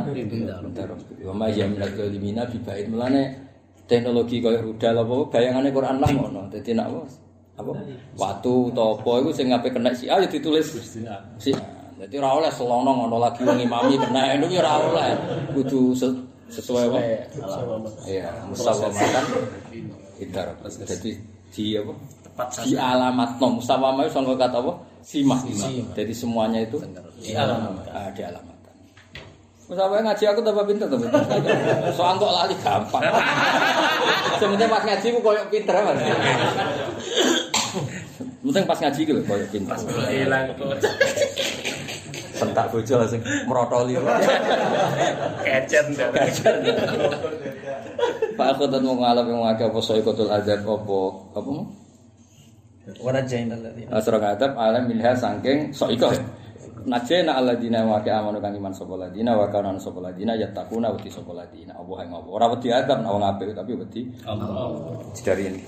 Wa ma ya minal zalimina bi ba'id mulane teknologi kaya rudal apa bayangane Quran lah ngono. Dadi nak apa? Watu utawa apa iku sing ngape kena si ayo ditulis si Jadi ora oleh selonong ngono lagi wong imami kena itu ya ora oleh. Kudu se- sesuai apa? Iya, musawamatan idar. Jadi di apa? Di alamat no musawamah itu sangka kata apa? Simah. Jadi semuanya itu di alamat. Ah, di alamat. Musawamah ngaji aku tambah pinter pinter. Soal kok lali gampang. Sementing pas ngaji ku koyo pinter Mas. Penting pas ngaji ku lho koyo pinter. Hilang kok. Sentak bojo langsung merotoli. Kecen dah. Pak aku dan mau ngalami mau ngake apa soal kotul adab apa apa mau? Warajain alladzi. Asra ngadab alam milha sangking soiko. Najena alladzina wa ka amanu kang iman sapa ladina wa kana sapa ladina yattaquna wa sapa ladina. Allah apa? Ora wedi adab nek wong apik tapi wedi Allah. dari ini.